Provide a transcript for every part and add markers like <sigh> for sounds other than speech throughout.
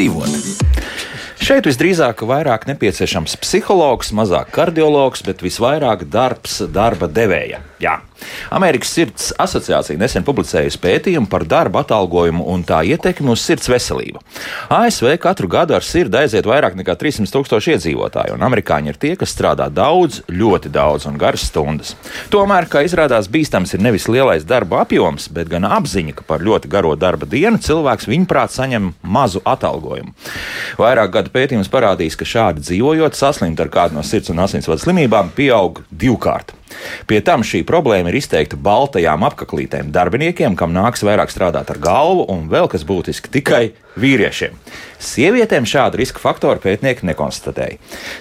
Dzīvot? Šeit visdrīzāk vairāk nepieciešams psihologs, mazāk kardiologs, bet visvairāk darbs darba devēja. Jā. Amerikas Sirds asociācija nesen publicējusi pētījumu par darba atalgojumu un tā ietekmi uz sirds veselību. ASV katru gadu ar sirdi aiziet vairāk nekā 300 tūkstoši iedzīvotāju, un amerikāņi ir tie, kas strādā daudz, ļoti daudz un garas stundas. Tomēr, kā izrādās, bīstams ir nevis lielais darba apjoms, bet gan apziņa, ka par ļoti garo darba dienu cilvēks viņuprāt saņem mazu atalgojumu. Vairāk gadu pētījums parādīs, ka šādi dzīvojot, saslimt ar kādu no sirds un asinsvadu slimībām pieaug divkārt. Pie tam šī problēma ir izteikta baltajām apaklītēm darbiniekiem, kam nāks vairāk strādāt ar galvu, un vēl kas būtiski tikai vīriešiem. Sievietēm šādu riska faktoru pētnieki nekonstatēja.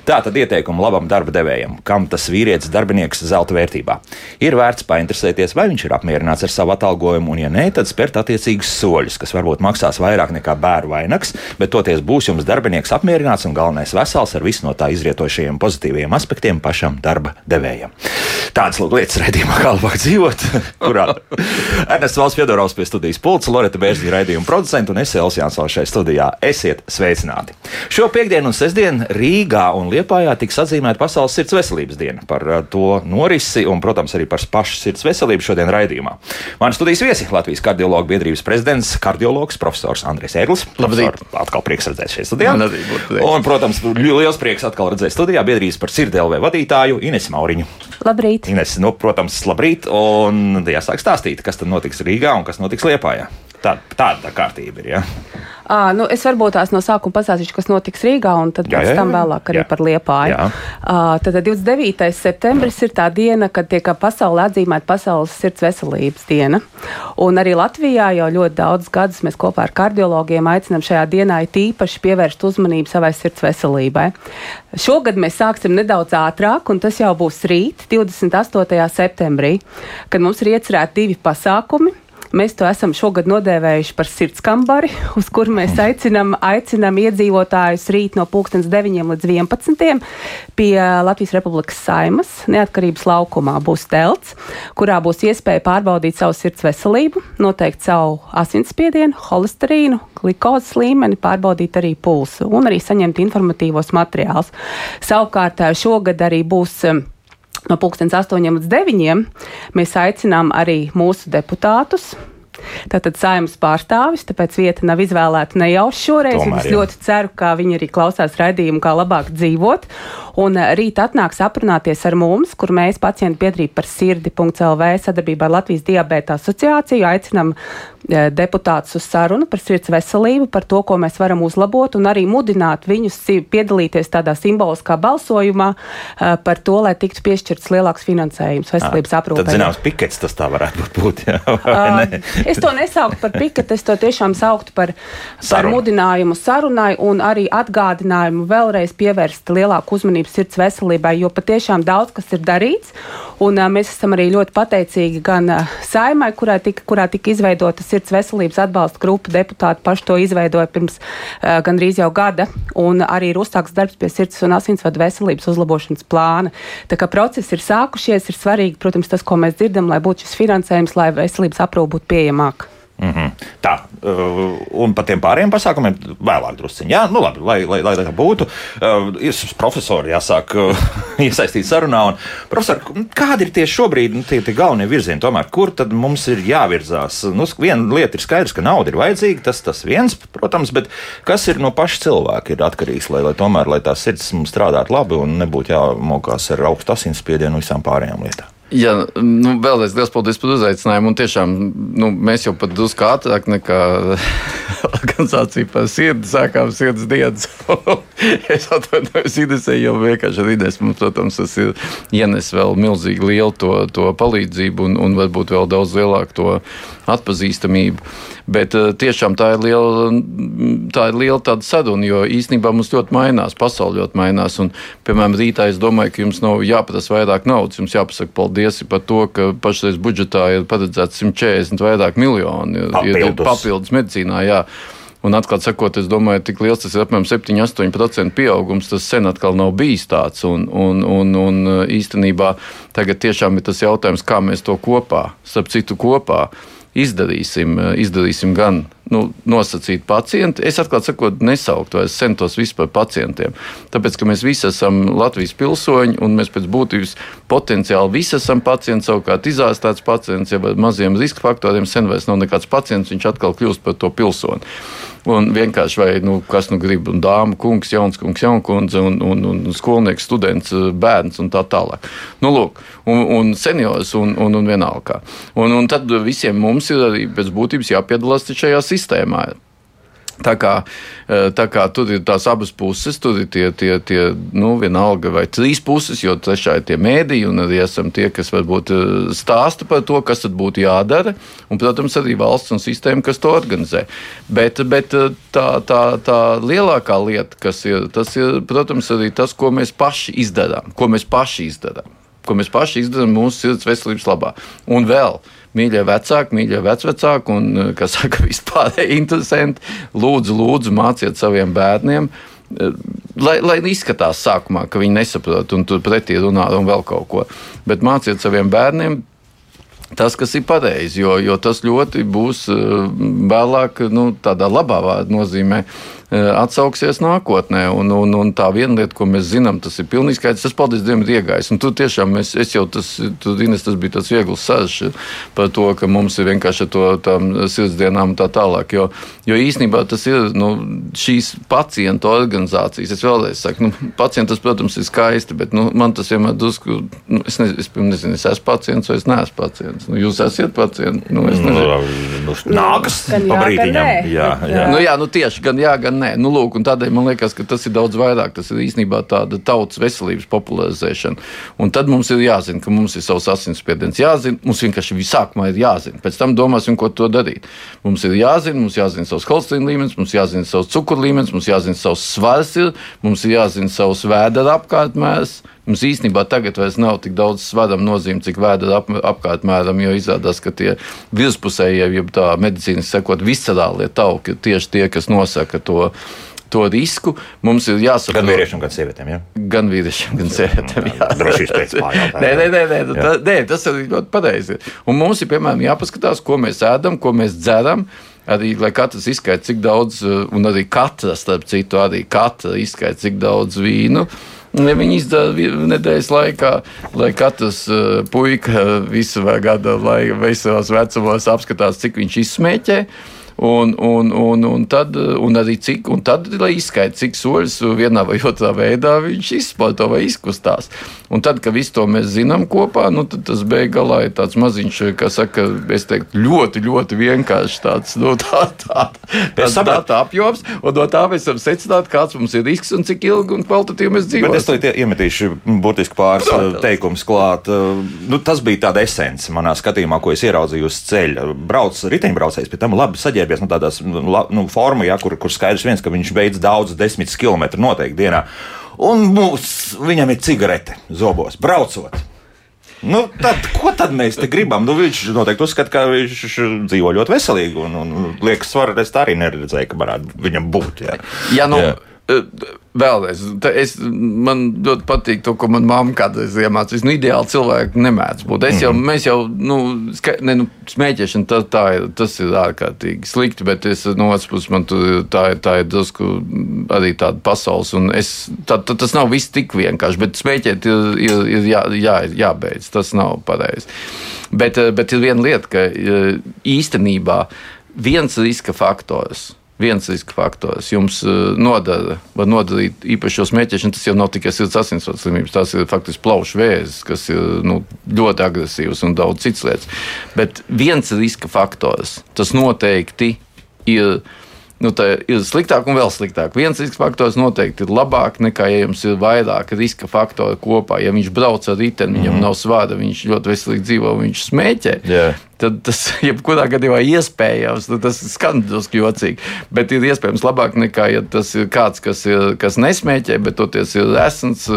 Tā tad ieteikumi labam darba devējam, kam tas vīrietis darbinieks zelta vērtībā. Ir vērts painteresēties, vai viņš ir apmierināts ar savu atalgojumu, un, ja nē, tad spērt attiecīgus soļus, kas varbūt maksās vairāk nekā bērnu vainags, bet toties būs jums darbinieks apmierināts un galvenais vesels ar visu no tā izrietošajiem pozitīviem aspektiem pašam darba devējam. Tādas lietas raidījumā kā labāk dzīvot, <laughs> kurā Ernests Valsts Fjodorovs pie studijas pulca, Loreta Bērziņa raidījuma producenta un es Elsijāns atkal šeit studijā. Esiet sveicināti! Šo piekdienu un sestdienu Rīgā un Liepājā tiks atzīmēta Pasaules sirds veselības diena. Par uh, to norisi un, protams, arī par pašu sirds veselību šodien raidījumā. Mani studijas viesi Latvijas kardiologu biedrības prezidents, kardiologs profesors Andris Eglis. Labdien! Atkal prieks redzēt šeit studijā. Un, protams, liels prieks atkal redzēt studijā biedrības par sirdelvē vadītāju Ines Mauriņu. Labrīt! Ines, nu, protams, labrīt! Un jāsāk stāstīt, kas tad notiks Rīgā un kas notiks Liepājā. Tā, tāda tā kārtība ir. Ja? À, nu, es varbūt tās no sākuma pastāstīšu, kas notiks Rīgā, un tad jā, jā, jā. tam vēlāk arī jā. par Liepāju. Uh, tad 29. septembris ir tā diena, kad tiek pasaulē atzīmēta Pasaules sirds veselības diena. Un arī Latvijā jau ļoti daudz gadus mēs kopā ar kardiologiem aicinām šajā dienā tīpaši pievērst uzmanību savai sirds veselībai. Šogad mēs sāksim nedaudz ātrāk, un tas jau būs rīt, 28. septembrī, kad mums ir iecerēti divi pasākumi. Mēs to esam šogad nodēvējuši par sirdskambari, <laughs> uz kuru mēs aicinām, aicinām iedzīvotājus rīt no 9 līdz 11. pie Latvijas Republikas saimas neatkarības laukumā būs telts, kurā būs iespēja pārbaudīt savu sirds veselību, noteikt savu asinsspiedienu, holesterīnu, glukozes līmeni, pārbaudīt arī pulsu un arī saņemt informatīvos materiālus. Savukārt šogad arī būs no 8 līdz 9 mēs aicinām arī mūsu deputātus. Tātad saimnes pārstāvis, tāpēc vieta nav izvēlēta nejauši šoreiz. Tomēr, es ļoti ceru, ka viņi arī klausās raidījumu, kā labāk dzīvot. Un eh, rīt atnāks aprunāties ar mums, kur mēs pacientu biedrību par sirdi.lv sadarbībā ar Latvijas diabēta asociāciju aicinam Eh, deputātus uz sarunu par sirds veselību, par to, ko mēs varam uzlabot, un arī mudināt viņus piedalīties tādā simboliskā balsojumā eh, par to, lai tiktu piešķirts lielāks finansējums veselības aprūpē. Tad, zināms, pikets tas tā varētu būt. Jā, es to nesauktu par piketu, es to tiešām sauktu par, par mudinājumu sarunai un arī atgādinājumu vēlreiz pievērst lielāku uzmanību sirds veselībai, jo patiešām daudz kas ir darīts, un uh, mēs esam arī ļoti pateicīgi gan uh, saimai, kurā tika, kurā tika izveidota sirds veselības atbalsta grupa. Deputāti paši to izveidoja pirms uh, gandrīz jau gada, un arī ir uzsāks darbs pie sirds un asinsvadu veselības uzlabošanas plāna. Tā kā procesi ir sākušies, ir svarīgi, protams, tas, ko mēs dzirdam, lai būtu šis finansējums, lai veselības aprūpe būtu pieejamāka. Mm -hmm. Tā, uh, un par tiem pārējiem pasākumiem vēlāk drusciņā. Jā, nu labi, lai, lai, lai tā būtu. Ir profesori jāsāk uh, <laughs> iesaistīt sarunā. Un, profesor, kādi ir tieši šobrīd nu, tie, tie galvenie virzieni? Tomēr, kur tad mums ir jāvirzās? Nu, viena lieta ir skaidrs, ka nauda ir vajadzīga, tas, tas viens, protams, bet kas ir no paša cilvēka ir atkarīgs, lai, lai tomēr lai tā sirds strādātu labi un nebūtu jāmokās ar augstu asinsspiedienu visām pārējām lietām? Jā, nu, vēlreiz liels paldies par uzaicinājumu. Un tiešām nu, mēs jau pat drusku ātrāk nekā <laughs> organizācija par sirdi sākām sirds dienas. <laughs> es atvainojos Idesē, jo vienkārši ar Ides mums, protams, tas ir ienes vēl milzīgi lielu to, to palīdzību un, un varbūt vēl daudz lielāku to atpazīstamību. Bet uh, tiešām tā ir liela, tā ir liela tāda saduna, jo īstenībā mums ļoti mainās, pasaule ļoti mainās. Un, piemēram, rītā es domāju, ka jums nav jāprasa vairāk naudas, jums jāpasaka paldies paldies par to, ka pašreiz budžetā ir paredzēts 140 vairāk miljoni papildus, ir, ir papildus medicīnā. Jā. Un atklāti sakot, es domāju, tik liels tas ir apmēram 7-8% pieaugums. Tas sen atkal nav bijis tāds. Un, un, un, un īstenībā tagad tiešām ir tas jautājums, kā mēs to kopā, starp citu, kopā izdarīsim, izdarīsim gan nu, nosacīti pacienti. Es atklāti sakot, nesauktu vairs centos vispār par pacientiem. Tāpēc, ka mēs visi esam Latvijas pilsoņi un mēs pēc būtības potenciāli visi esam pacienti, savukārt izārstēts pacients, ja ar maziem riska faktoriem sen vairs nav nekāds pacients, viņš atkal kļūst par to pilsoni. Un vienkārši, vai nu, kas nu grib, un dāma, kungs, jauns kungs, jaunkundze, un, un, un skolnieks, students, bērns un tā tālāk. Nu, lūk, un, un seniors un, un, un vienalga. Un, un tad visiem mums ir arī pēc būtības jāpiedalās šajā sistēmā. Tā kā, eh, tā kā tur ir tās abas puses, tur ir tie, tie, tie nu, vienalga vai trīs puses, jo trešā ir tie mēdīji, un arī esam tie, kas varbūt eh, stāsta par to, kas tad būtu jādara, un, protams, arī valsts un sistēma, kas to organizē. Bet, bet eh, tā, tā, tā lielākā lieta, kas ir, tas ir, protams, arī tas, ko mēs paši izdarām, ko mēs paši izdarām, ko mēs paši izdarām mūsu sirds veselības labā. Un vēl, mīļie vecāki, mīļie vecvecāki un, eh, kas saka, vispārēji interesanti, lūdzu, lūdzu, māciet saviem bērniem. Eh, lai, lai izskatās sākumā, ka viņi nesaprot un tur pretī runā un vēl kaut ko. Bet māciet saviem bērniem tas, kas ir pareizi, jo, jo tas ļoti būs eh, vēlāk, nu, tādā labā vārdā nozīmē Eh, atsauksies nākotnē. Un, un, un tā viena lieta, ko mēs zinām, tas ir pilnīgi skaidrs. Tas, paldies Dievam, ir iegājis. Un tu tiešām, es, es jau tas, tu, Ines, tas bija tāds viegls sarš par to, ka mums ir vienkārši to tām sirdsdienām un tā tālāk. Jo, jo īsnībā tas ir nu, šīs pacientu organizācijas. Es vēlreiz saku, nu, pacients, tas, protams, ir skaisti, bet nu, man tas vienmēr drusku, nu, es, ne, es nezinu, es esmu pacients vai es neesmu pacients. Nu, jūs esat pacients. Nu, es nezinu. Nu, nākas pa brītiņam. Jā, jā. Nu, jā, nu tieši gan jā, gan nē. Nu, lūk, tādēļ man liekas, ka tas ir daudz vairāk. Tas ir īstenībā tāda tautas veselības popularizēšana. Un tad mums ir jāzina, ka mums ir savs asinsspiediens. Jāzina, mums vienkārši sākumā ir jāzina. Pēc tam domāsim, ko to darīt. Mums ir jāzina, mums jāzina savs holesterīna līmenis, mums jāzina savs cukuru līmenis, mums jāzina savs svars, ir, mums ir jāzina savs vēdera apkārtmērs. Mums īstenībā tagad vairs nav tik daudz svaram nozīme, cik vēdera ap, apkārtmēram, jo izrādās, ka tie virspusējie, ja tā medicīnas sekot, viscerālie tauki ir tieši tie, kas nosaka to to risku. Mums ir jāsaprot. Gan vīriešiem, gan sievietēm. Ja? Gan vīriešiem, gan sievietēm. Drošības pēc pārējām. Nē, nē, nē, nē, tā, nē, tas ir ļoti pareizi. Un mums ir, piemēram, jāpaskatās, ko mēs ēdam, ko mēs dzeram. Arī, lai katrs izskaidro, cik daudz, un arī katra, starp citu, arī katra izskaidro, cik daudz vīnu. Ja viņi izdara nedēļas laikā, lai katrs uh, puika visu gada laikā, visos vecumos apskatās, cik viņš izsmēķē. Uh, Un, un, un, un, tad, un arī cik, un tad, lai izskaidrotu, cik soļus vienā vai otrā veidā viņš izspēlē vai izkustās. Un tad, kad visu to mēs zinām kopā, nu, tad tas beigās ir tāds maziņš, kas saka, es teiktu, ļoti, ļoti vienkāršs tāds, nu, tā, tā, tāds datu apjoms, un no tā mēs varam secināt, kāds mums ir risks un cik ilgi un kvalitatīvi mēs dzīvojam. Es to iemetīšu burtiski pāris Protams. teikumus klāt. Nu, tas bija tāda esence manā skatījumā, ko es ieraudzīju uz ceļa. Brauc riteņbraucējs, pie tam labi saģērbies ģērbies nu, tādās nu, nu, formā, ja, kur, kur skaidrs viens, ka viņš beidz daudz desmit kilometru noteikti dienā. Un mums, viņam ir cigarete zobos, braucot. Nu, tad, ko tad mēs te gribam? Nu, viņš noteikti uzskata, ka viņš dzīvo ļoti veselīgi. Un, un liekas, svaru es tā arī neredzēju, ka varētu viņam būt. Jā, jā nu, jā. Vēlreiz, es, man ļoti patīk to, ko manā mamā kādreiz iemācīja. Nu, ideāli cilvēki nemēdz būt. Es jau, mm. mēs jau, nu, ska, ne, nu smēķēšana, tā, tā ir, tas ir ārkārtīgi slikti, bet es no otras puses man tur tā ir, tā ir drusku arī tāda pasaules, un es, tā, tā, tas nav viss tik vienkārši, bet smēķēt ir, ir, ir jā, jā, jābeidz, tas nav pareizi. Bet, bet ir viena lieta, ka īstenībā viens riska faktors viens riska faktors. Jums uh, nodara, var nodarīt īpašo smēķēšanu. Tas jau nav tikai sirds asinsvadu slimības, tas ir faktiski plaušu vēzis, kas ir nu, ļoti agresīvs un daudz citas lietas. Bet viens riska faktors, tas noteikti ir. Nu, tā ir sliktāk un vēl sliktāk. Viens riska faktors noteikti ir labāk nekā, ja jums ir vairāk riska faktoru kopā. Ja viņš brauc ar riteni, viņam mm -hmm. nav svāra, viņš ļoti veselīgi dzīvo, viņš smēķē. Yeah tad tas <laughs> jebkurā gadījumā iespējams. Nu, tas skan drusku jocīgi, bet ir iespējams labāk nekā, ja tas ir kāds, kas, ir, kas nesmēķē, bet toties ir esns,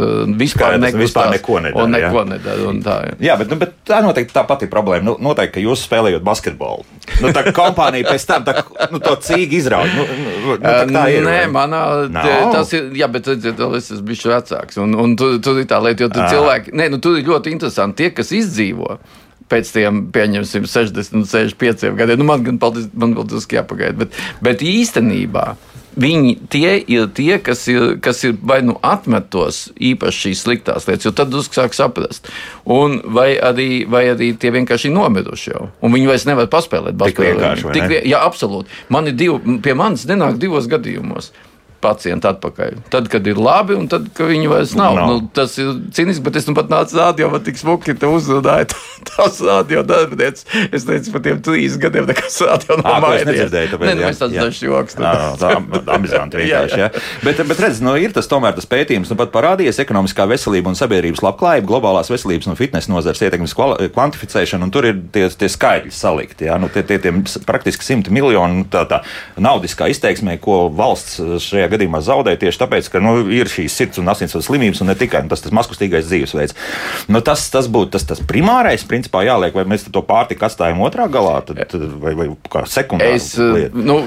vispār, nekustās, vispār neko nedara. Un neko jā. nedara un tā, jā. jā, bet, nu, bet tā noteikti tā pati problēma. Nu, noteikti, ka jūs spēlējat basketbolu. Nu, tā kompānija pēc tam tā, nu, to cīgi izrauj. Nu, nu, nu, tā ir. Nē, manā, no. tas ir, jā, bet redziet, es esmu bijis vecāks. Un, un tur, tur ir tā lieta, jo tur cilvēki, nē, nu, tur ir ļoti interesanti tie, kas izdzīvo pēc tiem, pieņemsim, 60, 65 gadiem. Nu, man gan paldies, man vēl tas jāpagaida. Bet, bet īstenībā Viņi tie ir tie, kas ir, kas ir vai nu atmetos īpaši šīs sliktās lietas, jo tad drusku sāk saprast. Un vai arī, vai arī tie vienkārši ir nomiruši jau. Un viņi vairs nevar paspēlēt basketbolu. Tik vienkārši. Jā, absolūti. Man ir divi, pie manis nenāk divos gadījumos pacienti atpakaļ. Tad, kad ir labi, un tad, kad viņi vairs nav. No. Nu, tas ir cīniski, bet es nu pat nācu rādio, man tik smuki te uzrunāja tās rādio darbinieks. Es teicu, par tiem trīs gadiem nekas rādio nav mainījies. Nē, nu, es tāds dažs joks. Tā, tā amizanti <laughs> vienkārši, jā. jā. Bet, bet redz, nu, ir tas tomēr tas pētījums, nu pat parādījies ekonomiskā veselība un sabiedrības labklājība, globālās veselības un fitnesa nozars ietekmes kvantificēšana, un tur ir tie, tie skaitļi salikti, jā, nu, tie, tie, tie praktiski simti miljoni tā, tā naudiskā izteiksmē, ko valsts šajā gadījumā zaudē tieši tāpēc, ka nu, ir šīs sirds un asinsvadu slimības un ne tikai nu, tas, tas maskustīgais dzīvesveids. Nu, tas tas būtu tas, tas primārais, principā jāliek, vai mēs to pārtiku atstājam otrā galā, tad, vai, vai kā sekundārs. Es, lietu. nu,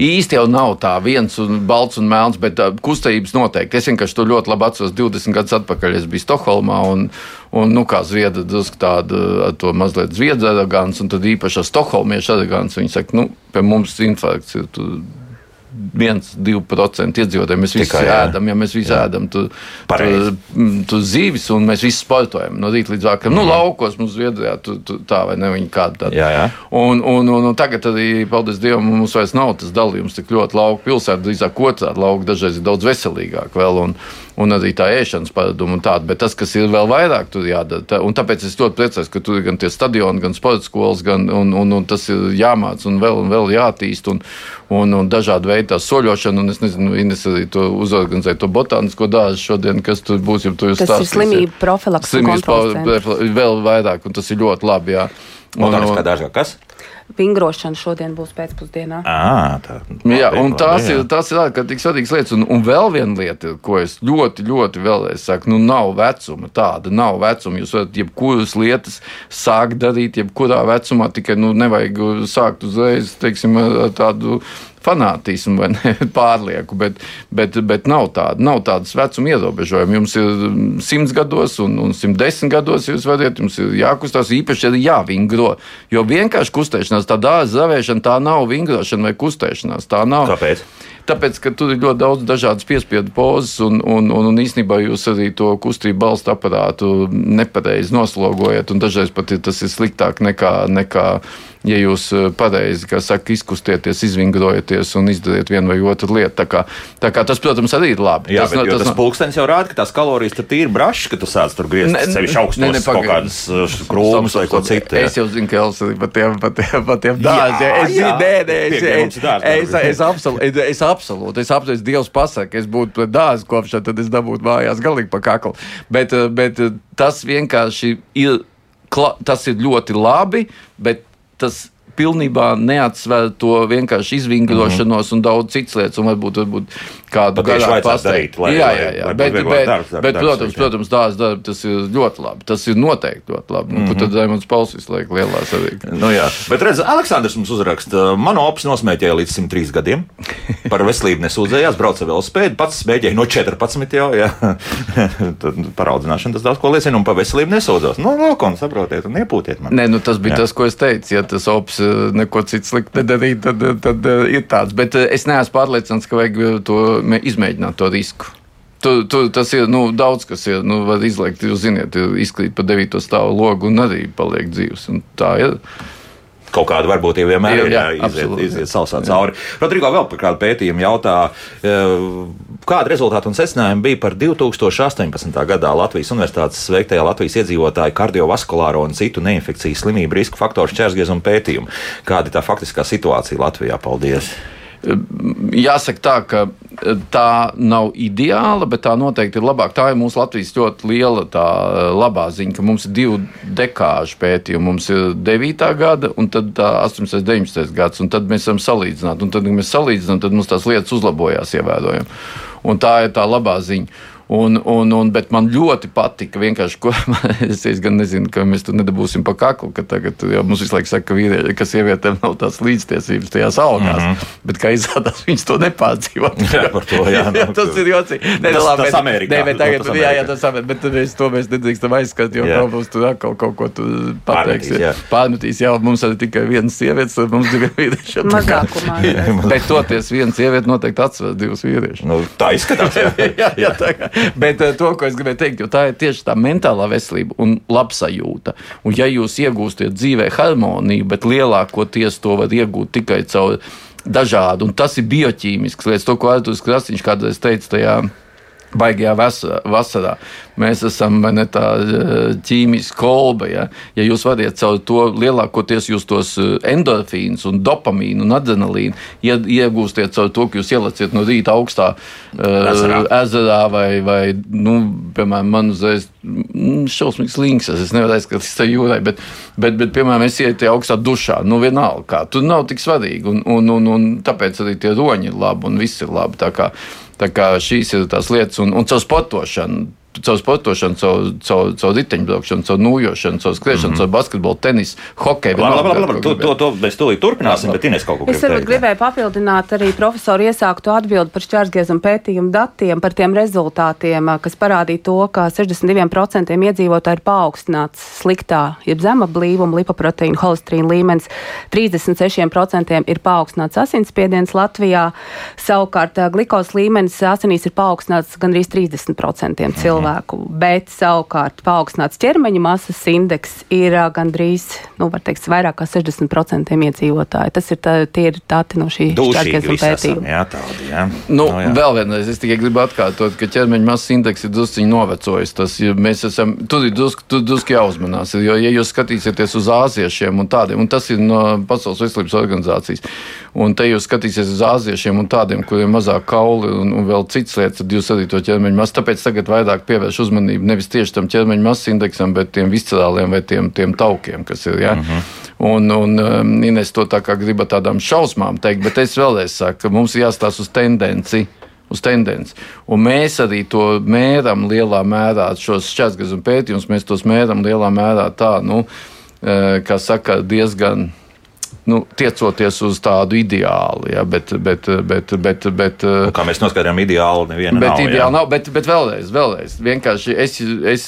īsti jau nav tā viens un balts un melns, bet uh, kustības noteikti. Es vienkārši to ļoti labi atceros. 20 gadus atpakaļ es biju Stokholmā un, un nu, kā zviedra, drusku tāda to mazliet zviedra arogants, un tad īpaši ar stokholmiešu arogants. Viņi saka, nu, pie mums infarkts ir. Tu, 1-2% iedzīvotāji. Mēs visi Tikai, ēdam, ja mēs visi jā. ēdam tu, tu, tu zīvis, un mēs visi sportojam no rīta līdz vakaram. Mm. Nu, mhm. laukos mums Zviedrijā tu, tu, tā vai ne, viņi kāda tāda. Jā, jā. Un, un, un, un tagad arī, paldies Dievam, mums vairs nav tas dalījums tik ļoti lauku pilsētā, drīzāk otrādi lauku dažreiz ir daudz veselīgāk vēl. Un, un arī tā ēšanas paraduma un tāda. Bet tas, kas ir vēl vairāk, tur jādara. Tā, un tāpēc es ļoti priecājos, ka tur ir gan tie stadioni, gan sporta skolas, gan, un, un, un tas ir jāmāc un vēl, un vēl jātīst. Un, un, un dažādi veidi tā soļošana, un es nezinu, Ines arī to uzorganizēja to botānisko dārzu šodien, kas tur būs, ja tur tas stāstīs. ir slimību profilaks. Slimības vēl vairāk, un tas ir ļoti labi, jā. Botāniskā dārzā kas? Vingrošana šodien būs pēcpusdienā. À, tā, jā, un tās ir, tās ir ārkārtīgi svarīgas lietas. Un, un vēl viena lieta, ko es ļoti, ļoti vēlreiz saku, nu nav vecuma tāda, nav vecuma. Jūs varat jebkuras lietas sākt darīt, jebkurā vecumā, tikai nu, nevajag sākt uzreiz, teiksim, tādu fanātismu vai ne, <laughs> pārlieku, bet, bet, bet nav, tāda, nav tādas vecuma ierobežojuma. Jums ir simts gados un, un simt desmit gados jūs varat, jums ir jākustās, īpaši arī jāvingro. Jo vienkārši kustēšanās, tā dārza zavēšana, tā nav vingrošana vai kustēšanās. Tā nav. Kāpēc? Tāpēc, ka tur ir ļoti daudz dažādas piespiedu pozas, un, un, un, un īsnībā jūs arī to kustību balstu aparātu nepareizi noslogojat, un dažreiz pat tas ir sliktāk nekā, nekā ja jūs eh, pareizi, kā saka, izkustieties, izvingrojaties un izdariet vienu vai otru lietu. Tā kā, tā kā tas, protams, arī ir labi. Jā, tas, bet, tas, tas no... pulkstenis jau rāda, ka tās kalorijas tur ir brašs, ka tu sāc tur griezt sevišķi augstos ne, kaut kādas eh, krūmus vai ko citu. Es jau zinu, ka Elsa par tiem, par tiem, par tiem dārziem. Es zinu, nē, nē, es, es, es, absolūti, es absolūti, es absolūti, Dievs pasaka, es būtu pret dārzu kopšanu, tad es dabūtu mājās galīgi pa kaklu. Bet, eh, bet tas vienkārši ir, tas ir ļoti labi, bet tas pilnībā neatsver to vienkārši izvingrošanos mm -hmm. un daudz citas lietas, un varbūt, varbūt kādu garāku pastāvīt. Jā, jā, jā. Bet, bet, bet, darbs, darbs, bet, protams, darbs, protams dārza darbi tas ir ļoti labi. Tas ir noteikti ļoti labi. Nu, mm -hmm. Tad Zaimons Pauls visu laiku lielā savīkā. Nu, jā. bet redz, Aleksandrs mums uzraksta, manu ops nosmēķēja līdz 103 gadiem. Par veselību nesūdzējās, brauca vēl spēļu, pats smēķēja no 14 jau, jā. <laughs> Paraudzināšana tas daudz ko liecina, un par veselību nesūdzos. Nu, lūk, un saprotiet, un iepūtiet man. Nē, nu tas bija jā. tas, ko es teicu. Ja tas ops neko citu sliktu nedarīt, tad, tad, tad ir tāds. Bet es neesmu pārliecināts, ka vajag to izmēģināt to risku. Tu, tu, tas ir nu, daudz, kas ir. Nu, var izliekt, jūs zināt, izkrīt pa devīto stāvu logu un arī paliek dzīves. Tā ir. Kaut kāda varbūtība vienmēr ir jā, jāiziet iziet sausā cauri. Rodrigo vēl par kādu pētījumu jautā, e, kāda rezultāta un secinājumi bija par 2018. gadā Latvijas Universitātes veiktajā Latvijas iedzīvotāju kardiovaskulāro un citu neinfekcijas slimību risku faktoru šķērsgriezumu pētījumu. Kāda ir tā faktiskā situācija Latvijā? Paldies! Jāsaka tā, ka tā nav ideāla, bet tā noteikti ir labāka. Tā ir mūsu Latvijas ļoti liela tā labā ziņa, ka mums ir divi dekāžu pētījumi. Mums ir 9. gada un tad 18. un 19. gads, un tad mēs esam salīdzināti. Un tad, kad mēs salīdzinām, tad mums tās lietas uzlabojās ievērojami. Un tā ir tā labā ziņa. Un, un, un, bet man ļoti patika vienkārši, ko <laughs> es, es gan nezinu, ka mēs tur nedabūsim pa kaklu, ka tagad jau mums visu laiku saka, ka, vīrie, ka sievietēm nav tās līdztiesības tajās algās, mm -hmm. bet kā izrādās, viņas to nepārdzīvo. <laughs> Jā, par to, jā. <laughs> jā tas ir jocīgi. Nē, tas, labi, tas bet, Amerikā. Nē, bet tagad, tas jā, jā, tas Amerikā, bet mēs to mēs nedrīkstam aizskat, jo kaut būs tur atkal kaut ko tu pateiksi. Pārmetīs, jā. Pārmetīs, jā, mums arī tikai viens sievietes, tad mums divi vīrieši. Mazākumā. Bet toties viena sieviete noteikti atsver divus vīriešus. Nu, tā izskatās. Jā. jā, jā, tā kā, <laughs> bet eh, to, ko es gribēju teikt, jo tā ir tieši tā mentālā veselība un labsajūta. Un, ja jūs iegūstat dzīvē harmoniju, bet lielākoties to var iegūt tikai caur dažādu, un tas ir bioķīmisks lietas, to, ko Artur Krasniņš kādreiz teica tajā. Baigajā vasarā, mēs esam ne, tā eh, ķīmiska kolba. Ja? ja jūs varat caur to lielākoties jūs tos eh, endorfīnus, un dopamīnu un adrenalīnu ie- iegūstiet caur to, ka jūs ielaciet no rīta augstā uh, Ezerā. ezerā vai, vai nu, piemēram, man uzreiz mm, šausmīgs links. Es nevaru aizskatīties tajā jūrai, bet, bet, bet, piemēram, es ietu augstā dušā. Nu, vienalga, kā. Tur nav tik svarīgi. Un, un, un, un tāpēc arī tie roņi ir labi un viss ir labi. Tā kā, šīs ir tās lietas, un, un caur sportošanu. Caur sportošanu, caur, caur, caur riteņbraukšanu, caur nūjošanu, caur skriešanu, mm -hmm. caur basketbolu, tenisu, hokeju. Labi, labi, labi, labi. To, to, to mēs tūlīt turpināsim, bet Ines kaut ko Es grib varbūt teikt. gribēju papildināt arī profesoru iesākto atbildi par šķērsgriezuma pētījumu datiem, par tiem rezultātiem, kas parādīja to, ka 62% iedzīvotāji ir paaugstināts sliktā, jeb zema blīvuma lipoproteīna holesterīna līmenis, 36% ir paaugstināts asinsspiediens Latvijā, savukārt ā, glikos līmenis asinīs ir paaugstināts gandrīz 30% cilvēku, bet savukārt paaugstināts ķermeņa masas indeks ir gandrīz, nu, var teikt, vairāk kā 60% iedzīvotāji. Tas ir, tā, tie ir dati no šī Dūšīgi šķērsgriezuma visi esam, pētījuma. jā, tādi, jā. Nu, jā. vēl vienreiz, es tikai gribu atkārtot, ka ķermeņa masas indeks ir druskuļi novecojis. Tas, ja mēs esam, tur ir drusku, tur drusku jāuzmanās. Jo, ja jūs skatīsieties uz āziešiem un tādiem, un tas ir no Pasaules veselības organizācijas, un te jūs skatīsieties uz āziešiem un tādiem, kuriem ir mazāk kauli un, un vēl citas lietas, tad jūs arī to ķermeņa masu. Tāpēc tagad vairāk pievērš uzmanību nevis tieši tam ķermeņa masas indeksam, bet tiem viscerāliem vai tiem, tiem taukiem, kas ir. Ja? Uh -huh. Un, un um, Ines to tā kā grib ar tādām šausmām teikt, bet es vēlreiz saku, ka mums ir jāstāsta uz tendenci. Uz tendenci. Un mēs arī to mēram lielā mērā, šos šķērsgazuma pētījumus, mēs tos mēram lielā mērā tā, nu, eh, kā saka, diezgan. Nu, tiecoties uz tādu ideālu, ja, bet, bet, bet, bet, bet, Un Kā mēs noskaidrojam, ideāli neviena Bet nav. jā. ideāli nav. Bet, bet vēlreiz, vēlreiz. Vienkārši es, es,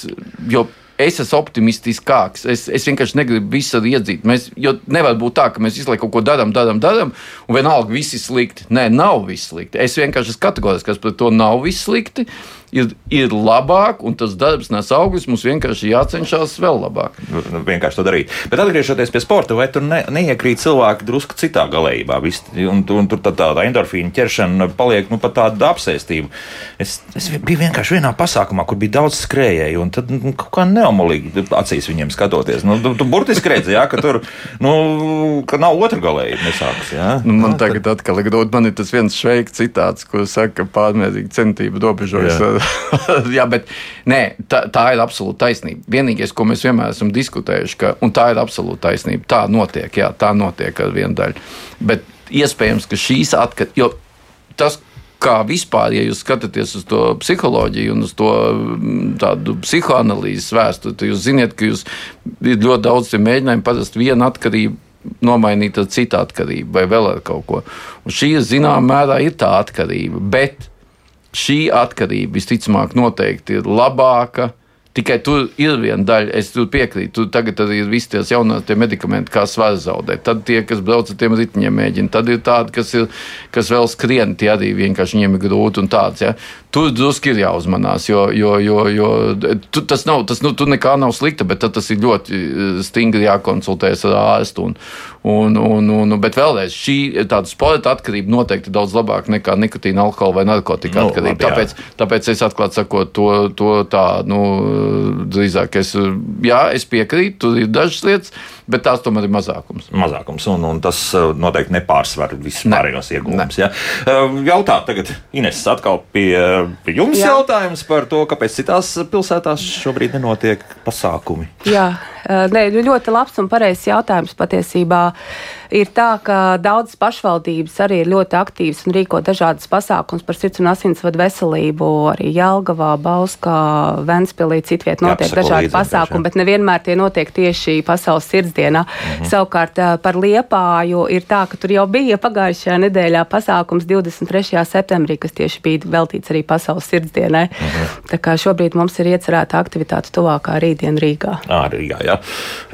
es esmu optimistiskāks. Es, es vienkārši negribu visu iedzīt. Mēs, jo nevar būt tā, ka mēs visu laiku kaut ko darām, darām, darām, un vienalga viss ir slikti. Nē, nav viss slikti. Es vienkārši esmu kategorisks, kas par to nav viss slikti. Ir, ir labāk, un tas darbs nes augļus. Mums vienkārši jācenšas vēl labāk. Nu, Vienkārši to darīt. Bet atgriežoties pie sporta, vai tur ne, neiekrīt cilvēki drusku citā galējībā? Vis, un, un tur tā, tāda endorfīna ķeršana paliek nu, pat tāda apsēstība. Es, es biju vienkārši vienā pasākumā, kur bija daudz skrējēju, un tad nu, kaut kā neomolīgi acīs viņiem skatoties. Nu, tu, tu burtiski redzi, jā, ka tur nu, ka nav otra galējība nesākas. Jā. Nu, man tagad atkal grūti. Man ir tas viens šveiks citāts, ko saka, ka pārmērīga centība robežojas. <laughs> Jā. bet nē, tā, tā ir absolūta taisnība. Vienīgais, ko mēs vienmēr esam diskutējuši, ka, un tā ir absolūta taisnība. Tā notiek, jā, tā notiek ar vienu daļu. Bet iespējams, ka šīs atkarības, jo tas, kā vispār, ja jūs skatāties uz to psiholoģiju un uz to mm, tādu psihoanalīzes vēsturi, tad jūs zināt, ka jūs ir ļoti daudz tie mēģinājumi parasti vienu atkarību nomainīt ar citu atkarību vai vēl ar kaut ko. Un šī, zināmā mērā, ir tā atkarība. Bet šī atkarība visticamāk noteikti ir labāka. Tikai tur ir viena daļa, es tur piekrītu. Tur tagad arī ir visi tie jaunie tie medikamenti, kā svaru zaudēt. Tad tie, kas brauc ar tiem riteņiem, mēģina. Tad ir tādi, kas, ir, kas vēl skrien, tie arī vienkārši viņiem ir grūti un tāds. Ja. Tur drusku ir jāuzmanās, jo, jo, jo, jo tu, tas nav, tas nu, nekā nav slikta, bet tas ir ļoti eh, stingri jākonsultējas ar ārstu. Un, un, un, un, bet vēlreiz, šī tāda sporta atkarība noteikti daudz labāka nekā nikotīna, alkohola vai narkotika Nu, atkarība. labi, tāpēc, tāpēc es atklāti sakot, to, to tā, nu, drīzāk es, jā, es piekrītu, tur ir dažas lietas, bet tās tomēr ir mazākums. Mazākums, un, un tas uh, noteikti nepārsver visus pārējos iegūmus. Ja? Uh, Jautā tagad, Ines, atkal pie jums Jā. jautājums par to, kāpēc citās pilsētās šobrīd nenotiek pasākumi. Jā, Nē, ļoti labs un pareizs jautājums patiesībā. Ir tā, ka daudzas pašvaldības arī ir ļoti aktīvas un rīko dažādas pasākumus par sirds un asinsvadu veselību. Arī Jelgavā, Bauskā, Ventspilī, citviet notiek dažādi pasākumi, bet nevienmēr tie notiek tieši pasaules sirdsdienā. -hmm. Savukārt par Liepāju ir tā, ka tur jau bija pagājušajā nedēļā pasākums 23. septembrī, kas tieši bija veltīts arī pasaules sirdsdienai. -hmm. Tā kā šobrīd mums ir iecerēta aktivitāte tuvākā rītdiena Rīgā. À, Rīgā, jā.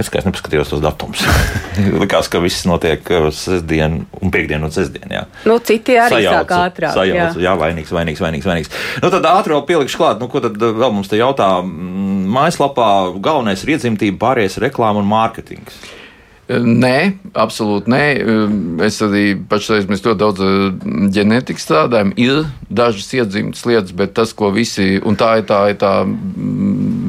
Es kā es nepaskatījos tos datumus. <laughs> Likās, ka viss notiek uh, sestdien un piekdien un sestdien. Jā. Nu, citi arī sajauca, sāk ātrāk. Sajauca, jā. jā, vainīgs, vainīgs, vainīgs. vainīgs. Nu, tad ātri vēl pielikšu klāt, nu, ko tad uh, vēl mums te jautā. Mm, mājaslapā galvenais ir iedzimtība, pārējais reklāma un mārketings. Nē, absolūti nē. Es arī pašreiz mēs ļoti daudz ģenētikas strādājam. Ir dažas iedzimtas lietas, bet tas, ko visi, un tā ir tā, ir tā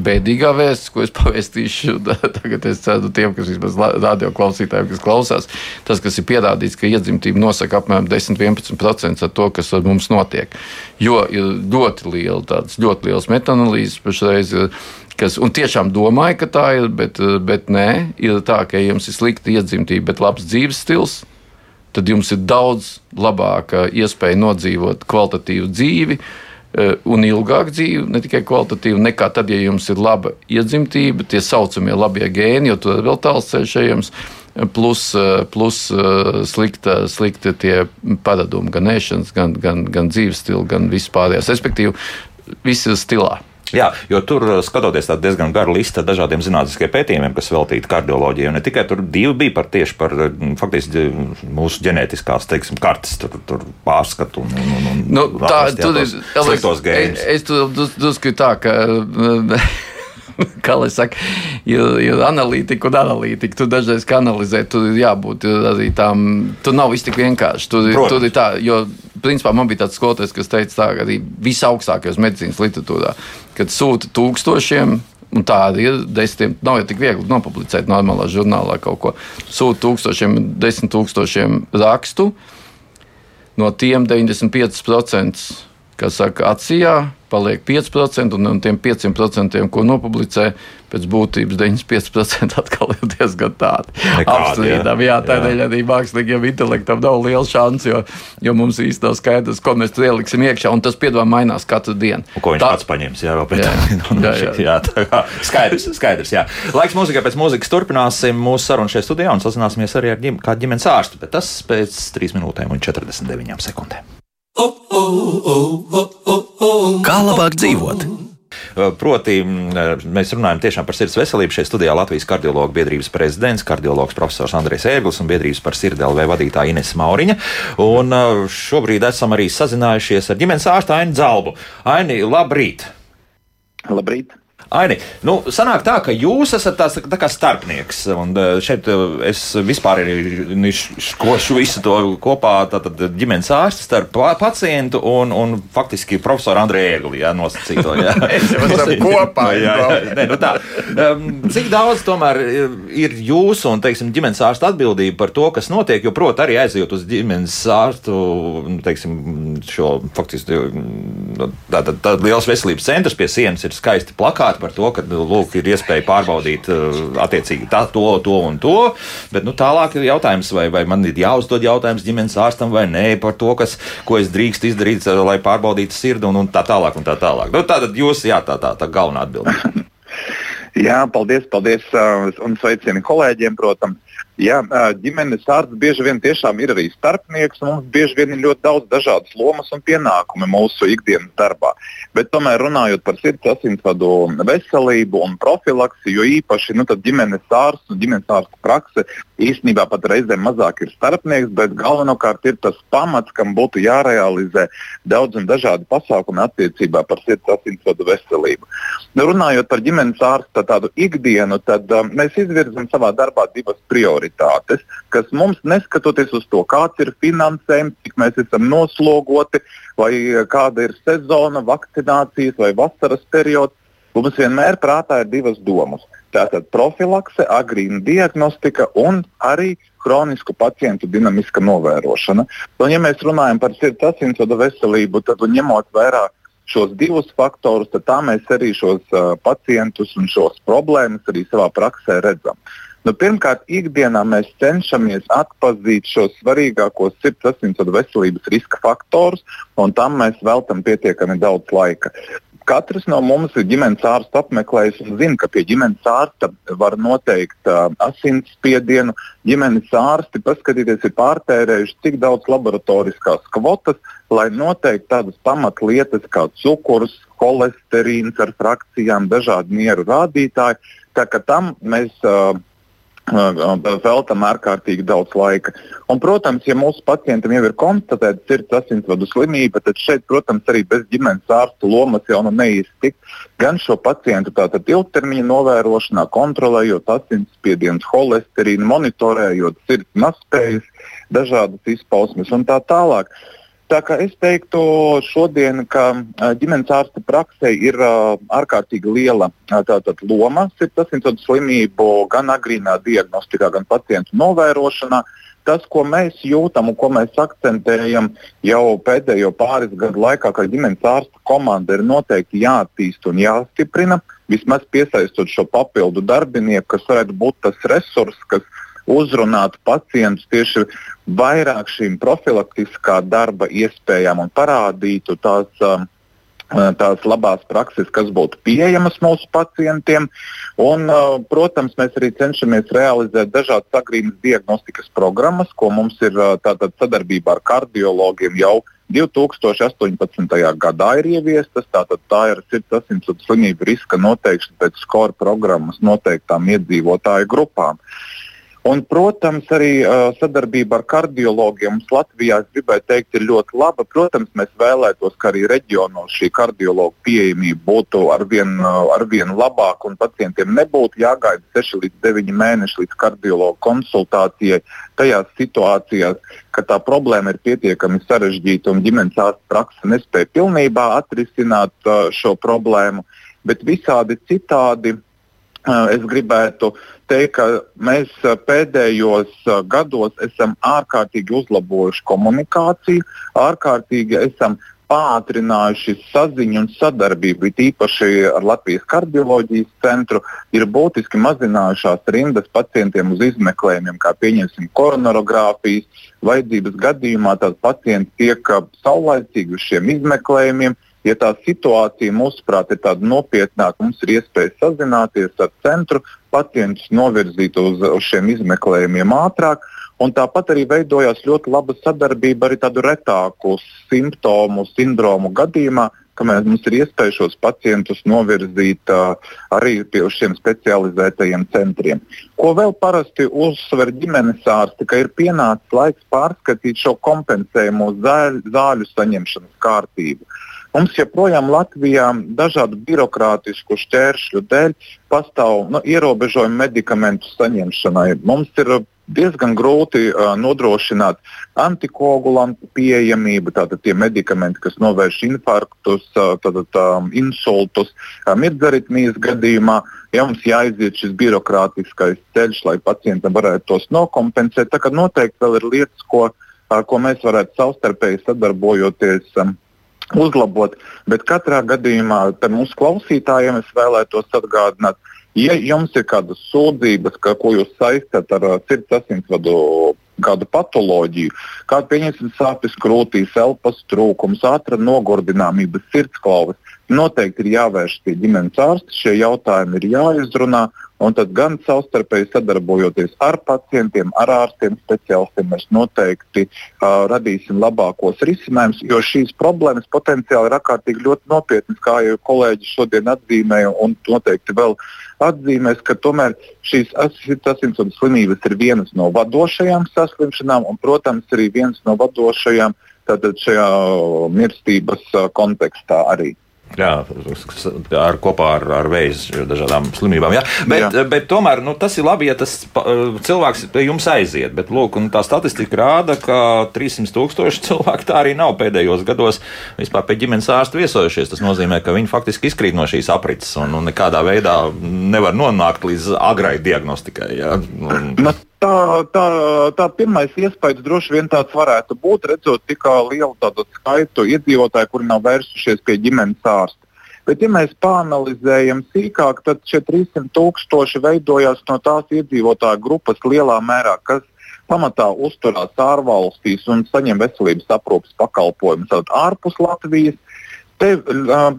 bēdīgā vēsts, ko es <laughs> pavēstīšu <laughs> tagad, es ceru, tiem, kas vismaz radio klausītājiem, kas klausās, tas, kas ir pierādīts, ka iedzimtība nosaka apmēram 10-11% ar to, kas ar mums notiek. Jo ir ļoti liela, tāds ļoti liels metanolīzes pašreiz. Ir, kas tiešām domāja, ka tā ir, bet, bet nē, ir tā, ka ja jums ir slikta iedzimtība, bet labs dzīves stils. Tad jums ir daudz labāka iespēja nodzīvot kvalitatīvu dzīvi, eh, un ilgāku dzīvi, ne tikai kvalitatīvu, nekā tad, ja jums ir laba iedzimtība, tie saucamie labie gēni, jo tur ir vēl tāls ceļš ejams, plus, eh, plus eh, slikta, slikta tie paradumi, gan ēšanas, gan, gan, gan dzīves stila, gan vispārējās. Respektīvi, viss ir stilā. Jā, jo tur uh, skatoties tādu diezgan garu listu ar dažādiem zinātniskiem pētījumiem, kas veltīti kardioloģijai, un ne tikai tur divi bija par tieši par uh, faktiski mūsu ģenētiskās, teiksim, kartes tur, tur pārskatu un, un, un nu, tā, tur ir sliktos gēnus. Es, es tur drusku tā, ka <laughs> <laughs> kā lai saka, ir, ir analītika un analītika. Tu dažreiz analizē, ir jābūt arī tām, tur nav viss tik vienkārši. Tur, Protams. ir tā, jo principā man bija tāds skolotājs, kas teica tā, arī visaugstākajos medicīnas literatūrā, kad sūta tūkstošiem. Un tāda ir desmitiem. Nav jau tik viegli nopublicēt normālā žurnālā kaut ko. Sūta tūkstošiem, desmit tūkstošiem rakstu. No tiem 95% kas saka, atsijā paliek 5%, un, un tiem 5%, ko nopublicē, pēc būtības 95% <laughs> atkal ir diezgan tādi apstrīdami. Jā, jā tādēļ arī mākslīgiem intelektam nav liela šansa, jo, jo mums īstenībā nav skaidrs, ko mēs ieliksim iekšā, un tas piedāvā mainās katru dienu. Un ko viņš tā... pats paņems, jā, vēl pēc tam. <laughs> jā, jā. jā, tā kā skaidrs, skaidrs, jā. Laiks mūzikai pēc mūzikas turpināsim mūsu sarunu šajā studijā un sazināsimies arī ar ģim, kādu ģimenes ārstu, bet tas pēc 3 minūtēm un 49 sekundēm. Kā labāk dzīvot? Proti, mēs runājam tiešām par sirds veselību. Šeit studijā Latvijas kardiologu biedrības prezidents, kardiologs profesors Andrēs Ērglis un biedrības par sirdi LV vadītāja Ines Mauriņa. Un šobrīd esam arī sazinājušies ar ģimenes ārstu Ainu Zalbu. Aini, labrīt! Labrīt! Aini, nu, sanāk tā, ka jūs esat tās, tā kā starpnieks. Un eh, šeit eh, es vispār skošu visu to kopā, tātad ģimenes ārsts starp pacientu un, un faktiski profesoru Andrēju Ēgli, jā, nosacīto. Jā, <laughs> esam kopā. jā, jā, nē, nu tā. Cik daudz tomēr ir jūsu un, teiksim, ģimenes ārsta atbildība par to, kas notiek, jo, proti, arī aizjūt uz ģimenes ārstu, nu, teiksim, šo faktiski, tātad tā, tā, liels veselības centrs pie sienas ir skaisti plakāti par to, ka nu, lūk, ir iespēja pārbaudīt uh, attiecīgi tā, to, to un to. Bet nu, tālāk ir jautājums, vai, vai man ir jāuzdod jautājums ģimenes ārstam vai nē par to, kas, ko es drīkst izdarīt, uh, lai pārbaudītu sirdi un, un tā tālāk. Un tā tālāk. Nu, tā tad jūs, jā, tā, tā, tā galvenā atbildība. <laughs> Jā, paldies, paldies uh, un sveicieni kolēģiem, protams. Jā, ģimenes ārsts bieži vien tiešām ir arī starpnieks, un mums bieži vien ir ļoti daudz dažādas lomas un pienākumi mūsu ikdienas darbā. Bet tomēr runājot par sirds asinsvadu veselību un profilaksi, jo īpaši nu, ģimenes ārsts un ģimenes ārsta prakse īstenībā pat reizēm mazāk ir starpnieks, bet galvenokārt ir tas pamats, kam būtu jārealizē daudz un dažādi pasākumi attiecībā par sirds asinsvadu veselību. Nu, runājot par ģimenes ārsta tādu ikdienu, tad um, mēs izvirzam savā darbā divas prioritātes prioritātes, kas mums, neskatoties uz to, kāds ir finansējums, cik mēs esam noslogoti, vai kāda ir sezona, vakcinācijas vai vasaras periods, mums vienmēr prātā ir divas domas. Tātad profilakse, agrīna diagnostika un arī kronisku pacientu dinamiska novērošana. Un, ja mēs runājam par sirds asinsvadu veselību, tad ņemot vērā šos divus faktorus, tad tā mēs arī šos uh, pacientus un šos problēmas arī savā praksē redzam. Nu, pirmkārt, ikdienā mēs cenšamies atpazīt šos svarīgākos sirds asinsvadu veselības riska faktorus, un tam mēs veltam pietiekami daudz laika. Katrs no mums ir ģimenes ārsta apmeklējis un zina, ka pie ģimenes ārsta var noteikt uh, asinsspiedienu. Ģimenes ārsti, paskatieties, ir pārtērējuši tik daudz laboratoriskās kvotas, lai noteikti tādas pamatlietas kā cukurs, holesterīns ar frakcijām, dažādi mieru rādītāji. Tā kā tam mēs uh, veltam ārkārtīgi daudz laika. Un, protams, ja mūsu pacientam jau ir konstatēta sirds asinsvadu slimība, tad šeit, protams, arī bez ģimenes ārsta lomas jau nu neiztikt. Gan šo pacientu tātad ilgtermiņa novērošanā, kontrolējot asinsspiedienu, holesterīnu, monitorējot sirds naspējas, dažādas izpausmes un tā tālāk. Tā kā es teiktu šodien, ka ģimenes ārsta praksē ir ārkārtīgi liela tātad, loma sirdsapziņas slimību gan agrīnā diagnostikā, gan pacientu novērošanā. Tas, ko mēs jūtam un ko mēs akcentējam jau pēdējo pāris gadu laikā, ka ģimenes ārsta komanda ir noteikti jāattīst un jāstiprina, vismaz piesaistot šo papildu darbinieku, kas varētu būt tas resurs, kas uzrunātu pacientus tieši vairāk šīm profilaktiskā darba iespējām un parādītu tās. Um, tās labās prakses, kas būtu pieejamas mūsu pacientiem. Un, uh, protams, mēs arī cenšamies realizēt dažādas agrīnas diagnostikas programmas, ko mums ir uh, tātad sadarbībā ar kardiologiem jau 2018. gadā ir ieviestas. Tātad tā ir sirds asinsvadu slimību riska noteikšana pēc skora programmas noteiktām iedzīvotāju grupām. Uh, Un, protams, arī uh, sadarbība ar kardiologiem mums Latvijā, es gribēju teikt, ir ļoti laba. Protams, mēs vēlētos, ka arī reģionos šī kardiologa pieejamība būtu arvien, uh, arvien labāka un pacientiem nebūtu jāgaida 6 līdz 9 mēneši līdz kardiologa konsultācijai. Tajās situācijās, kad tā problēma ir pietiekami sarežģīta un ģimenes ārsta praksa nespēja pilnībā atrisināt uh, šo problēmu, bet visādi citādi es gribētu teikt, ka mēs pēdējos gados esam ārkārtīgi uzlabojuši komunikāciju, ārkārtīgi esam pātrinājuši saziņu un sadarbību, īpaši ar Latvijas kardioloģijas centru, ir būtiski mazinājušās rindas pacientiem uz izmeklējumiem, kā pieņemsim koronarogrāfijas. Vajadzības gadījumā tāds pacients tiek saulaicīgi uz šiem izmeklējumiem, Ja tā situācija, mūsuprāt, ir tāda nopietnāka, mums ir iespēja sazināties ar centru, pacientus novirzīt uz, uz šiem izmeklējumiem ātrāk. Un tāpat arī veidojās ļoti laba sadarbība arī tādu retāku simptomu, sindromu gadījumā, ka mēs, mums ir iespēja šos pacientus novirzīt uh, arī pie šiem specializētajiem centriem. Ko vēl parasti uzsver ģimenes ārsti, ka ir pienācis laiks pārskatīt šo kompensējumu zāļu, saņemšanas kārtību. Mums joprojām Latvijā dažādu birokrātisku šķēršļu dēļ pastāv nu, ierobežojumi medikamentu saņemšanai. Mums ir diezgan grūti uh, nodrošināt antikoagulantu pieejamību, tātad tie medikamenti, kas novērš infarktus, uh, tātad, um, insultus, uh, mirdzaritmijas gadījumā. Ja mums jāiziet šis birokrātiskais ceļš, lai pacientam varētu tos nokompensēt, tad noteikti vēl ir lietas, ko, uh, ko mēs varētu savstarpēji sadarbojoties. Um, uzlabot. Bet katrā gadījumā mūsu klausītājiem es vēlētos atgādināt, ja jums ir kādas sūdzības, ka, ko jūs saistat ar uh, sirds asinsvadu kādu patoloģiju, kāda pieņemsim sāpes krūtīs, elpas trūkums, ātrā nogurdināmība, sirdsklauves, noteikti ir jāvērš pie ģimenes ārsta. Šie jautājumi ir jāizrunā. Un tad gan savstarpēji sadarbojoties ar pacientiem, ar ārstiem, speciālistiem, mēs noteikti uh, radīsim labākos risinājumus, jo šīs problēmas potenciāli ir ārkārtīgi ļoti nopietnas, kā jau kolēģi šodien atzīmēja, un noteikti vēl atzīmēs, ka tomēr šīs asinsvadu slimības ir vienas no vadošajām saslimšanām, un, protams, arī viens no vadošajām šajā mirstības kontekstā arī. Jā, ar, kopā ar, ar vēzi dažādām slimībām. Jā. Bet, jā. bet tomēr nu, tas ir labi, ja tas cilvēks pie jums aiziet. Bet lūk, tā statistika rāda, ka 300 tūkstoši <laughs> cilvēku tā arī nav pēdējos gados vispār pie ģimenes ārsta viesojušies. Tas nozīmē, ka viņi faktiski izkrīt no šīs aprits un, un nekādā veidā nevar nonākt līdz agrai diagnostikai. Jā. Un... Tā, tā, tā pirmais iespējas droši vien tāds varētu būt, redzot tik lielu skaitu iedzīvotāju, kuri nav vērsušies pie ģimenes ārsta. Bet, ja mēs pāranalizējam sīkāk, tad šie 300 tūkstoši veidojās no tās iedzīvotāju grupas lielā mērā, kas pamatā uzturās ārvalstīs un saņem veselības aprūpas pakalpojumus ārpus Latvijas. Te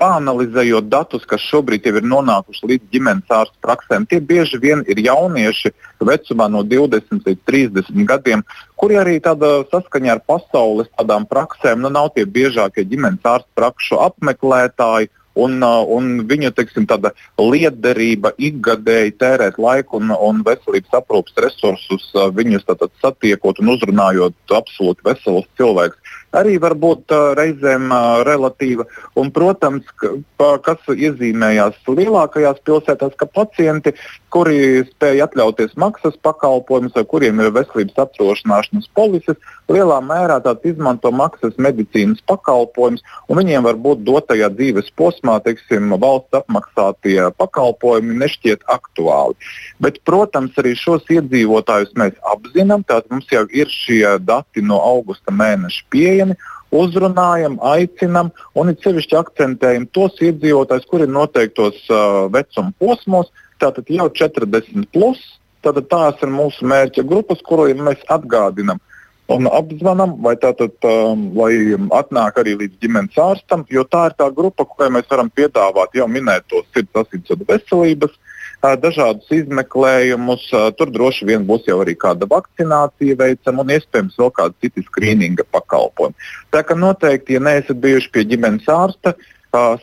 analizējot datus, kas šobrīd ir nonākuši līdz ģimenes ārsta praksēm, tie bieži vien ir jaunieši vecumā no 20 līdz 30 gadiem, kuri arī tādā saskaņā ar pasaules tādām praksēm nu, nav tie biežākie ģimenes ārsta prakšu apmeklētāji. Un, un viņa teiksim, lietderība ikgadēji tērēt laiku un, un veselības aprūpas resursus, viņus tātad, satiekot un uzrunājot absolūti veselus cilvēkus arī var būt uh, reizēm uh, relatīva. Un, protams, ka, kas iezīmējās lielākajās pilsētās, ka pacienti, kuri spēj atļauties maksas pakalpojumus vai kuriem ir veselības apdrošināšanas polises, lielā mērā izmanto maksas medicīnas pakalpojumus, un viņiem var būt dotajā dzīves posmā, teiksim, valsts apmaksātie pakalpojumi nešķiet aktuāli. Bet, protams, arī šos iedzīvotājus mēs apzinām, tātad mums jau ir šie dati no augusta mēneša pieejami vieni, uzrunājam, aicinam un it sevišķi akcentējam tos iedzīvotājus, kuri ir noteiktos uh, vecuma posmos, tātad jau 40. Plus, tātad tās ir mūsu mērķa grupas, kuriem mēs atgādinām un apzvanām, vai tātad, um, lai atnāk arī līdz ģimenes ārstam, jo tā ir tā grupa, kurai mēs varam piedāvāt jau minētos sirds asinsvadu veselības dažādus izmeklējumus. Tur droši vien būs jau arī kāda vakcinācija veicama un iespējams vēl kāda cita skrīninga pakalpojuma. Tā kā noteikti, ja neesat bijuši pie ģimenes ārsta,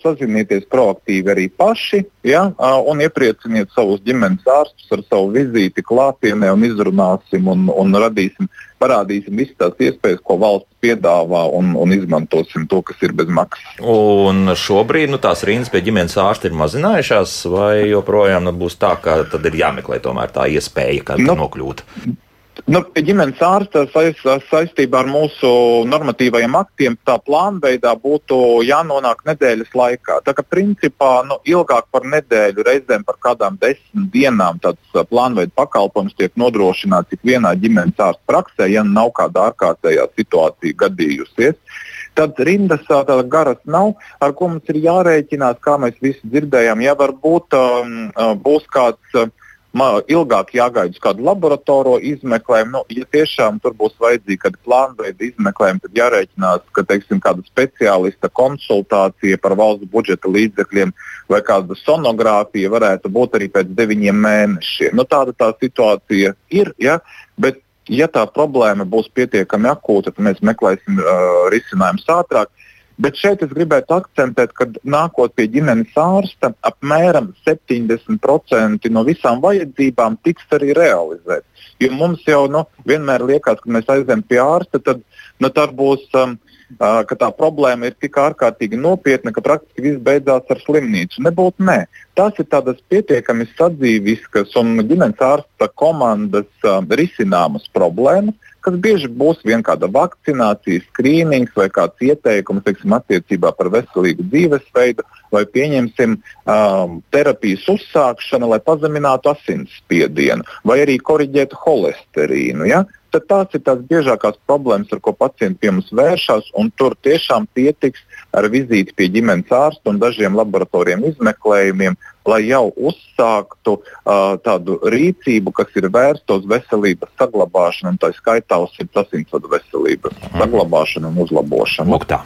sazinieties proaktīvi arī paši ja, un ieprieciniet savus ģimenes ārstus ar savu vizīti klātienē un izrunāsim un, un radīsim parādīsim visas tās iespējas, ko valsts piedāvā, un, un izmantosim to, kas ir bez maksas. Un šobrīd nu, tās rindas pie ģimenes ārsta ir mazinājušās, vai joprojām nu, būs tā, ka tad ir jāmeklē tomēr tā iespēja, kā nu, nokļūt? Nu, ģimenes ārsta saistībā ar mūsu normatīvajiem aktiem tā plānveidā būtu jānonāk nedēļas laikā. Tā kā principā nu, ilgāk par nedēļu, reizēm par kādām desmit dienām tāds plānveida pakalpojums tiek nodrošināts ik vienā ģimenes ārsta praksē, ja nav kāda ārkārtējā situācija gadījusies. Tad rindas tādas garas nav, ar ko mums ir jārēķinās, kā mēs visi dzirdējām. Ja varbūt um, būs kāds uh, ilgāk jāgaida uz kādu laboratoriju izmeklējumu. Nu, ja tiešām tur būs vajadzīga kāda plānveida izmeklējuma, tad jārēķinās, ka teiksim, kāda speciālista konsultācija par valsts budžeta līdzekļiem vai kāda sonogrāfija varētu būt arī pēc deviņiem mēnešiem. Nu, tāda tā situācija ir. Ja? Bet, ja tā problēma būs pietiekami akūta, tad mēs meklēsim uh, risinājumus ātrāk. Bet šeit es gribētu akcentēt, ka nākot pie ģimenes ārsta, apmēram 70% no visām vajadzībām tiks arī realizētas. Jo mums jau nu, vienmēr liekas, ka mēs aizējām pie ārsta, tad nu, būs. Um, ka tā problēma ir tik ārkārtīgi nopietna, ka praktiski viss beidzās ar slimnīcu. Nebūtu nē. Tās ir tādas pietiekami sadzīviskas un ģimenes ārsta komandas uh, risināmas problēmas, kas bieži būs vienkārši kāda vakcinācija, skrīnings vai kāds ieteikums teiksim, attiecībā par veselīgu dzīvesveidu, vai pieņemsim um, terapijas uzsākšanu, lai pazeminātu asinsspiedienu, vai arī koriģētu holesterīnu. Ja? Tad tās ir tās biežākās problēmas, ar ko pacienti pie mums vēršas, un tur tiešām pietiks ar vizīti pie ģimenes ārsta un dažiem laboratoriem izmeklējumiem, lai jau uzsāktu uh, tādu rīcību, kas ir vērsta uz veselības saglabāšanu, un tā skaitā uz asinsvadu veselības mm. saglabāšanu un uzlabošanu. Lūk tā.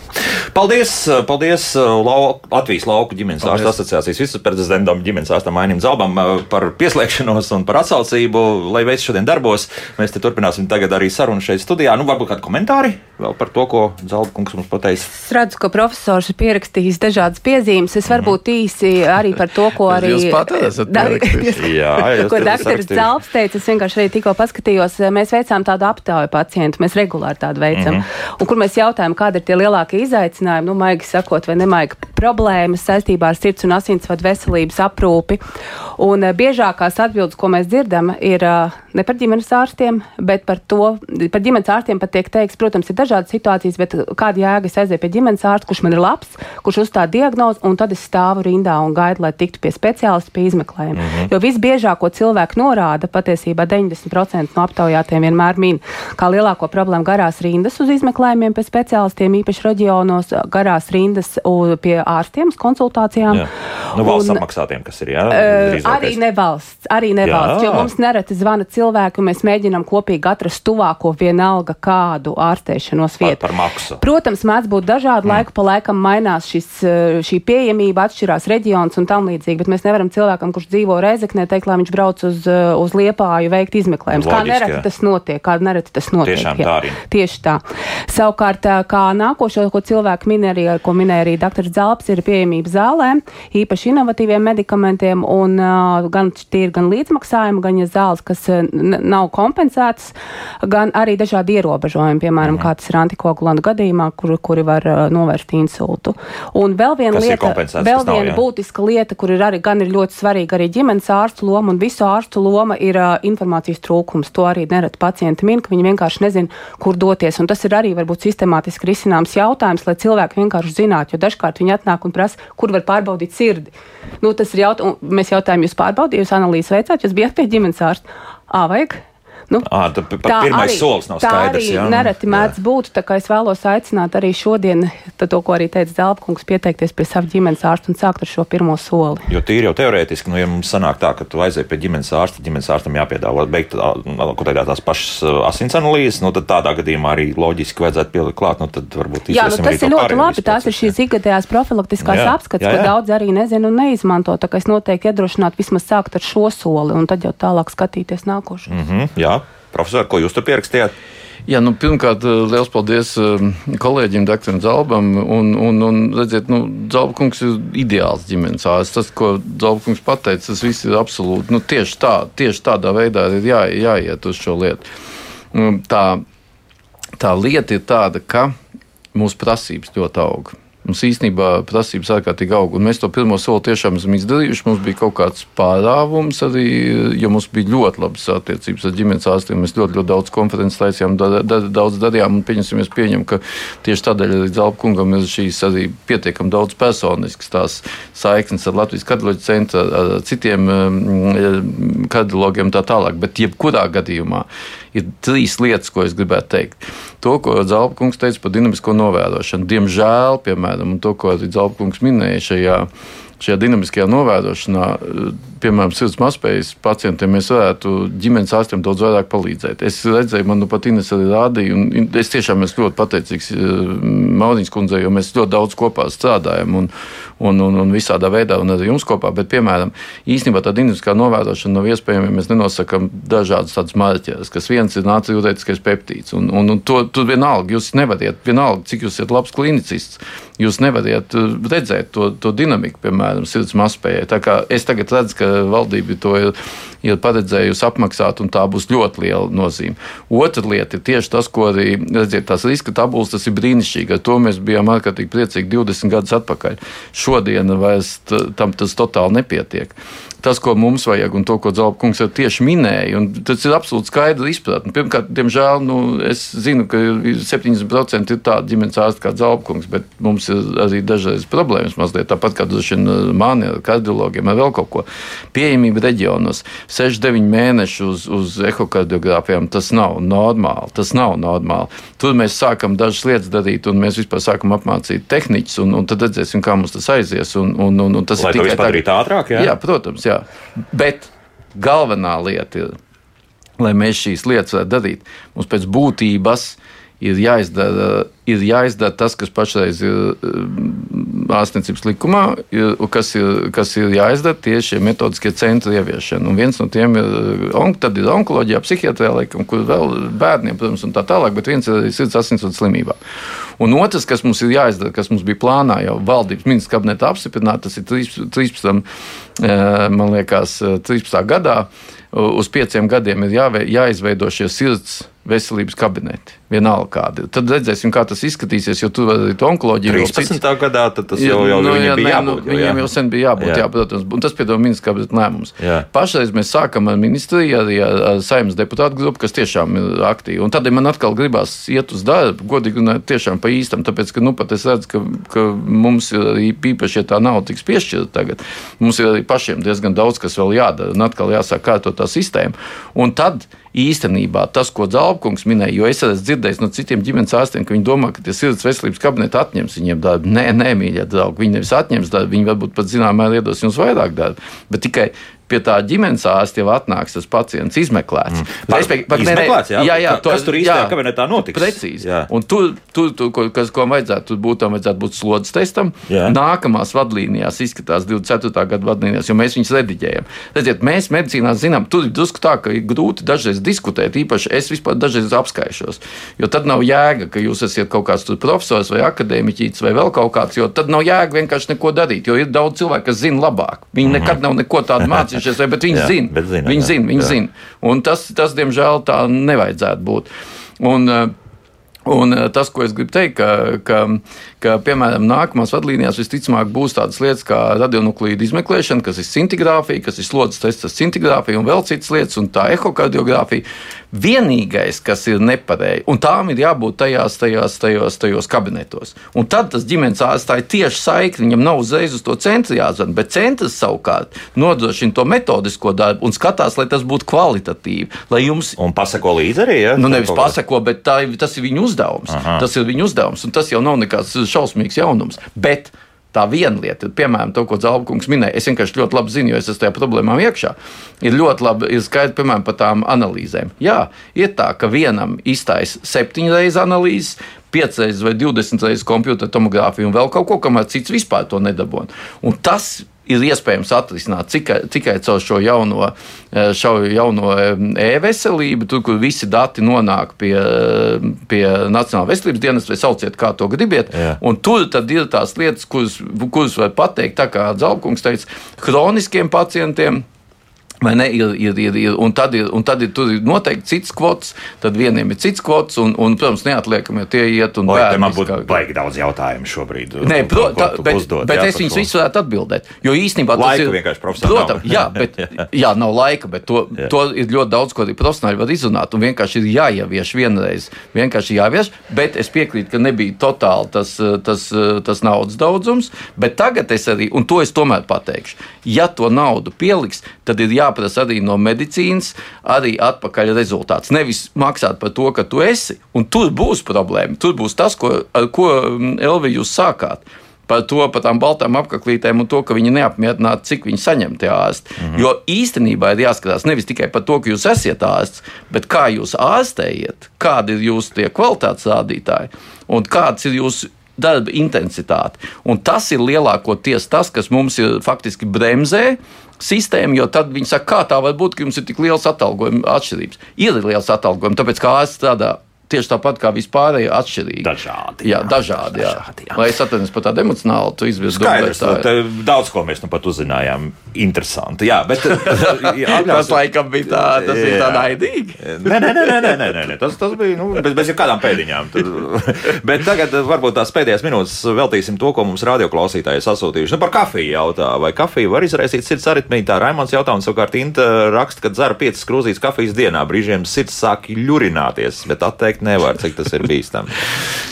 Paldies, paldies lau, Latvijas lauku ģimenes ārstu asociācijas viceprezidentam, ģimenes ārstam Ainim Zalbam par pieslēgšanos un par atsaucību, lai veids šodien darbos. Mēs te turpināsim tagad arī sarunu šeit studijā. Nu, varbūt kādi komentāri vēl par to, ko Zalbkungs mums pateica. Es redzu, ka profesors ir pierakstījis dažādas piezīmes. Es varbūt mm. īsi arī par to, ko arī. <laughs> Jā, ko dakteris Zalps teica, es vienkārši arī tikko paskatījos, mēs veicām tādu aptauju pacientu, mēs regulāri tādu veicam. Mm -hmm. Un kur mēs jautājam, kāda ir tie lielākie izaicinājumi, nu, maigi sakot, vai nemaigi problēmas saistībā ar sirds un asinsvadu veselības aprūpi. Un uh, biežākās atbildes, ko mēs dzirdam, ir ne par ģimenes ārstiem, bet par to, par ģimenes ārstiem pat tiek teikts, protams, ir dažādas situācijas, bet kāda jēga es aizēju pie ģimenes ārsta, kurš man ir labs, kurš uzstāda diagnozi, un tad es stāvu rindā un gaidu, lai tiktu pie speciālista, pie izmeklējuma. Mm -hmm. Jo visbiežāk, ko cilvēki norāda, patiesībā 90% no aptaujātiem vienmēr min, kā lielāko problēmu garās rindas uz izmeklējumiem pie speciālistiem, īpaši reģionos, garās rindas pie ārstiem konsultācijām. Jā. Nu, valsts un, apmaksātiem, kas ir, jā? Uh, arī nevalsts, arī nevalsts, jā. jo mums nereti zvana cilvēki, un mēs mēģinām kopīgi atrast tuvāko vienalga kādu ārstēšanos vietu. Par, par maksu. Protams, mēdz būt dažādi, mm. laiku pa laikam mainās šis, šī pieejamība, atšķirās reģions un tam līdzīgi, bet mēs nevaram cilvēkam, kurš dzīvo Reizeknē, teikt, lai viņš brauc uz, uz Liepāju veikt izmeklējumus. Kā nereti jā. tas notiek, kā nereti tas notiek. Tiešām jā. tā arī. Tieši tā. Savukārt, kā nākošo, ko cilvēki min arī, ko minēja arī dr. Zalps, ir pieejamība zālēm, īpaši inovatīviem medikamentiem, un uh, gan tie ir gan līdzmaksājumi, gan ja zāles, kas nav kompensētas, gan arī dažādi ierobežojumi, piemēram, mm. kā tas ir antikoagulantu gadījumā, kur, kuri var uh, novērst insultu. Un vēl viena kas lieta, vēl viena būtiska lieta, kur ir arī, gan ir ļoti svarīga arī ģimenes ārstu loma un visu ārstu loma, ir uh, informācijas trūkums. To arī nereti pacienti min, ka viņi vienkārši nezina, kur doties. Un tas ir arī varbūt sistemātiski risināms jautājums, lai cilvēki vienkārši zinātu, jo dažkārt viņi atnāk un prasa, kur var pārbaudīt sirdi. Nu, tas ir jautājums, mēs jautājām, jūs pārbaudījāt, jūs analīzes veicāt, jūs bijat pie ģimenes ārsta. Ā, vajag? Nu, à, tā, tā pirmais arī, solis nav skaidrs. Jā, nereti mēdz būt, tā kā es vēlos aicināt arī šodien, to, ko arī teica Zelpkungs, pieteikties pie sava ģimenes ārsta un sākt ar šo pirmo soli. Jo tīri jau teorētiski, nu, ja mums sanāk tā, ka tu aizej pie ģimenes ārsta, ģimenes ārstam jāpiedāvā beigt teidā, tās pašas asins analīzes, nu, tad tādā gadījumā arī loģiski vajadzētu pielikt klāt, nu, tad varbūt Jā, nu, tas ir ļoti labi, tās ir šīs ikgadējās profilaktiskās jā, apskats, jā, jā. ko daudz arī nezinu un neizmanto, tā kā es noteikti iedrošinātu vismaz sākt ar šo soli un tad jau tālāk skatīties nākošo. Mm -hmm, jā. Profesor, ko jūs tur pierakstījāt? Jā, nu, pirmkārt, eh, liels paldies eh, kolēģim, doktoram Zalbam. Un, un, un redziet, nu, Zalbakungs ir ideāls ģimenes ārsts. Tas, ko Zalbakungs pateica, tas viss ir absolūti nu, tieši, tā, tieši tādā veidā ir jā, jāiet uz šo lietu. Nu, tā, tā lieta ir tāda, ka mūsu prasības ļoti aug. Mums īstenībā prasības ārkārtīgi aug, un mēs to pirmo soli tiešām esam izdarījuši. Mums bija kaut kāds pārāvums arī, jo mums bija ļoti labas attiecības ar ģimenes ārstiem. Mēs ļoti, ļoti daudz konferences taisījām, da, da, daudz darījām, un pieņemsim, mēs pieņemam, ka tieši tādēļ arī Zelpa kungam ir šīs arī pietiekami daudz personiskas tās saiknes ar Latvijas kardioloģiju centru, ar citiem um, kardiologiem tā tālāk. Bet jebkurā gadījumā ir trīs lietas, ko es gribētu teikt. To, ko Zelpa kungs teica par dinamisko novērošanu, diemžēl, piemēram, to, ko Zelpa kungs minēja šajā šajā dinamiskajā novērošanā, piemēram, sirds mazspējas pacientiem, mēs varētu ģimenes ārstiem daudz vairāk palīdzēt. Es redzēju, man nu pat Ines arī rādīja, un es tiešām esmu ļoti pateicīgs Mauriņas kundzei, jo mēs ļoti daudz kopā strādājam. Un, un, un, un visādā veidā, un arī jums kopā. Bet, piemēram, īstenībā tā dinamiskā novērošana nav iespējama, ja mēs nenosakām dažādas tādas marķeres, kas viens ir nācijūtētiskais peptīds. Un, un, un to, to vienalga, jūs nevariet, vienalga, cik jūs esat labs klinicists, jūs nevariet uh, redzēt to, to dinamiku, piemēram, sirds mazspējai. Tā kā es tagad redzu, ka valdība to ir, paredzējusi apmaksāt, un tā būs ļoti liela nozīme. Otra lieta ir tieši tas, ko arī redziet, tās riska tabulas, tas ir brīnišķīgi. Ar to mēs bijām ārkārtīgi priecīgi 20 gadus atpakaļ šodien vairs tam tas totāli nepietiek tas, ko mums vajag, un to, ko Zelpkungs jau tieši minēja. Tas ir absolūti skaidrs izpratne. Pirmkārt, diemžēl, nu, es zinu, ka 70% ir tādi ģimenes ārsti kā Zelpkungs, bet mums ir arī dažreiz problēmas mazliet tāpat kā man ar kardiologiem, ar vēl kaut ko. Pieejamība reģionos 6-9 mēneši uz, uz ehokardiogrāfijām tas nav normāli. Tas nav normāli. Tur mēs sākam dažas lietas darīt, un mēs vispār sākam apmācīt tehniķus, un, un tad redzēsim, kā mums tas aizies. Un, un, un, un tas Lai ir tikai padarīt ātrāk. Jā? jā, protams jā. Bet galvenā lieta ir, lai mēs šīs lietas varētu darīt, mums pēc būtības ir jāizdara, ir jāizdara tas, kas pašreiz ir um, ārstniecības likumā, ir, kas, ir, kas ir jāizdara tieši šie metodiskie centri ieviešana. Un viens no tiem ir, on, ir onkoloģija, psihiatrijā, laikam, kur vēl bērniem, protams, un tā tālāk, bet viens ir sirds asinsvadu slimībā. Un otrs, kas mums ir jāizdara, kas mums bija plānā jau valdības ministra kabinetā apstiprināt, tas ir 13. Eh, man liekas, 13. gadā uz pieciem gadiem ir jāve, jāizveido šie sirds veselības kabineti. Vienalga kādi. Tad redzēsim, kā tas izskatīsies, jo tur arī onkoloģija ir. 13. gadā tas jau, jau nu, jā, bija jābūt. Nu, viņiem jau sen bija jābūt, jā, jā protams. Un tas piedod ministrs kabineta lēmums. Jā. Pašreiz mēs sākam ar ministriju, arī ar, ar saimnes deputātu grupu, kas tiešām ir aktīvi. Un tad man atkal gribās iet uz darbu, godīgi un tiešām pa īstam, tāpēc, ka, nu, pat es redzu, ka, ka mums ir arī īpaši, ja tā nav tiks piešķirta tagad, mums ir arī pašiem diezgan daudz, kas vēl jādara, un atkal jāsāk kārtot tā sistēma. Un tad īstenībā tas, ko Zalbkungs minēja, jo es esmu dzirdējis no citiem ģimenes ārstiem, ka viņi domā, ka tie sirds veselības kabineti atņems viņiem darbu. Nē, nē, mīļie draugi, viņi nevis atņems darbu, viņi varbūt pat zināmā mērā iedos jums vairāk darba. Bet tikai pie tā ģimenes ārsta jau atnāks tas pacients izmeklēts. Mm. Respektīvi, pat, izmeklēts jā, jā, jā, to, kas tur īstenībā kabinetā notiks? Precīzi. Jā. Un tur, tur, tur ko, kas, ko vajadzētu būt, tam vajadzētu būt slodzes testam. Jā. Nākamās vadlīnijās izskatās 24. gada vadlīnijās, jo mēs viņus rediģējam. Redziet, mēs medicīnā zinām, tur ir drusku tā, ka ir grūti dažreiz diskutēt, īpaši es vispār dažreiz apskaišos. Jo tad nav jēga, ka jūs esat kaut kāds profesors vai akadēmiķis vai vēl kaut kāds, jo tad nav jēga vienkārši neko darīt, jo ir daudz cilvēku, kas zina labāk. Viņi mm -hmm. nekad nav neko tādu mācījušies <laughs> mācījušies, bet viņi zina. Bet zina viņi zina, viņi zina. Un tas, tas, diemžēl, tā nevajadzētu būt. Un, uh, Un uh, tas, ko es gribu teikt, ka, ka, ka piemēram, nākamās vadlīnijās visticamāk būs tādas lietas kā radionuklīdu izmeklēšana, kas ir scintigrāfija, kas ir slodzes tests, scintigrāfija un vēl citas lietas, un tā ehokardiogrāfija. Vienīgais, kas ir nepareizi, un tām ir jābūt tajās, tajās, tajos, tajos kabinetos. Un tad tas ģimenes ārsts ir tieši saikni, viņam nav uzreiz uz to centru jāzvan, bet centrs savukārt nodrošina to metodisko darbu un skatās, lai tas būtu kvalitatīvi. Jums... Un pasako līdzi arī? Ja? Nu, nevis pasako, bet tā, tas ir viņu uzdevums. Aha. Tas ir viņu uzdevums, un tas jau nav nekāds šausmīgs jaunums. Bet Tā viena lieta, piemēram, to, ko Zalbakungs minēja, es vienkārši ļoti labi zinu, jo es esmu tajā problēmā iekšā. Ir ļoti labi, ir skaidrs, piemēram, par tām analīzēm. Jā, ir tā, ka vienam iztaisa septiņu reizi analīzes, piecas vai divdesmit reizes kompjutora tomogrāfiju un vēl kaut ko, kamēr cits vispār to nedabūna. Un tas ir iespējams atrisināt tikai, tikai caur šo jauno, eh, šo jauno eh, e-veselību, tur, kur visi dati nonāk pie, pie Nacionālās veselības dienas, vai sauciet, kā to gribiet. Tur ir tās lietas, kuras, kuras var pateikt, tā kā Zalkungs teica, kroniskiem pacientiem Vai ne? Ir, ir, ir, ir, un tad ir, un tad ir, ir noteikti cits kvots, tad vieniem ir cits kvots, un, un protams, neatliekami tie iet un bērni. Man būtu baigi daudz jautājumu šobrīd. Nē, pro, tā, bet, uzdot, bet jā, es viņus visus varētu atbildēt. Jo īstenībā tas ir vienkārši profesionāli. Protams, jā, bet <laughs> jā, nav laika, bet to, jā. to ir ļoti daudz, ko arī profesionāli var izrunāt, un vienkārši ir jāievieš vienreiz. Vienkārši jāievieš, bet es piekrītu, ka nebija totāli tas, tas, tas naudas daudzums, bet tagad es arī, un to es tomēr pateikšu, ja to naudu pieliks, tad ir jā jāprasa arī no medicīnas, arī atpakaļ rezultāts. Nevis maksāt par to, ka tu esi, un tur būs problēma. Tur būs tas, ko, ar ko mm, Elvi jūs sākāt par to, par tām baltām apaklītēm un to, ka viņi neapmierināti, cik viņi saņem tie ārsti. Mm -hmm. Jo īstenībā ir jāskatās nevis tikai par to, ka jūs esat ārsts, bet kā jūs ārstējat, kādi ir jūsu kvalitātes rādītāji un kāds ir jūsu darba intensitāte. Un tas ir lielākoties tas, kas mums ir faktiski bremzē sistēmu, jo tad viņi saka, kā tā var būt, ka jums ir tik liels atalgojuma atšķirības. Ir liels atalgojums, tāpēc kā ārsts strādā tieši tāpat kā vispārējie atšķirīgi. Dažādi. Jā, dažādi. Jā. dažādi jā. Lai es atvainojos par tādu emocionālu izvirzību. Skaidrs, tā ir. Daudz ko mēs nu pat uzzinājām. Interesanti. Jā, bet <laughs> jā, tas laikam bija tā, tas jā. ir tā naidīgi. nē, nē, nē, nē, nē, nē, nē. Tas, tas bija nu, bez, bez jebkādām pēdiņām. <laughs> bet tagad varbūt tās pēdējās minūtes veltīsim to, ko mums radioklausītāji sasūtījuši. Nu, par kafiju jautā. Vai kafija var izraisīt sirds aritmiju? Tā Raimons jautājums savukārt Inta raksta, ka dzera 5 krūzītes kafijas dienā. Brīžiem sirds sāk ļurināties, bet atteikt teikt nevar, cik tas ir bīstami.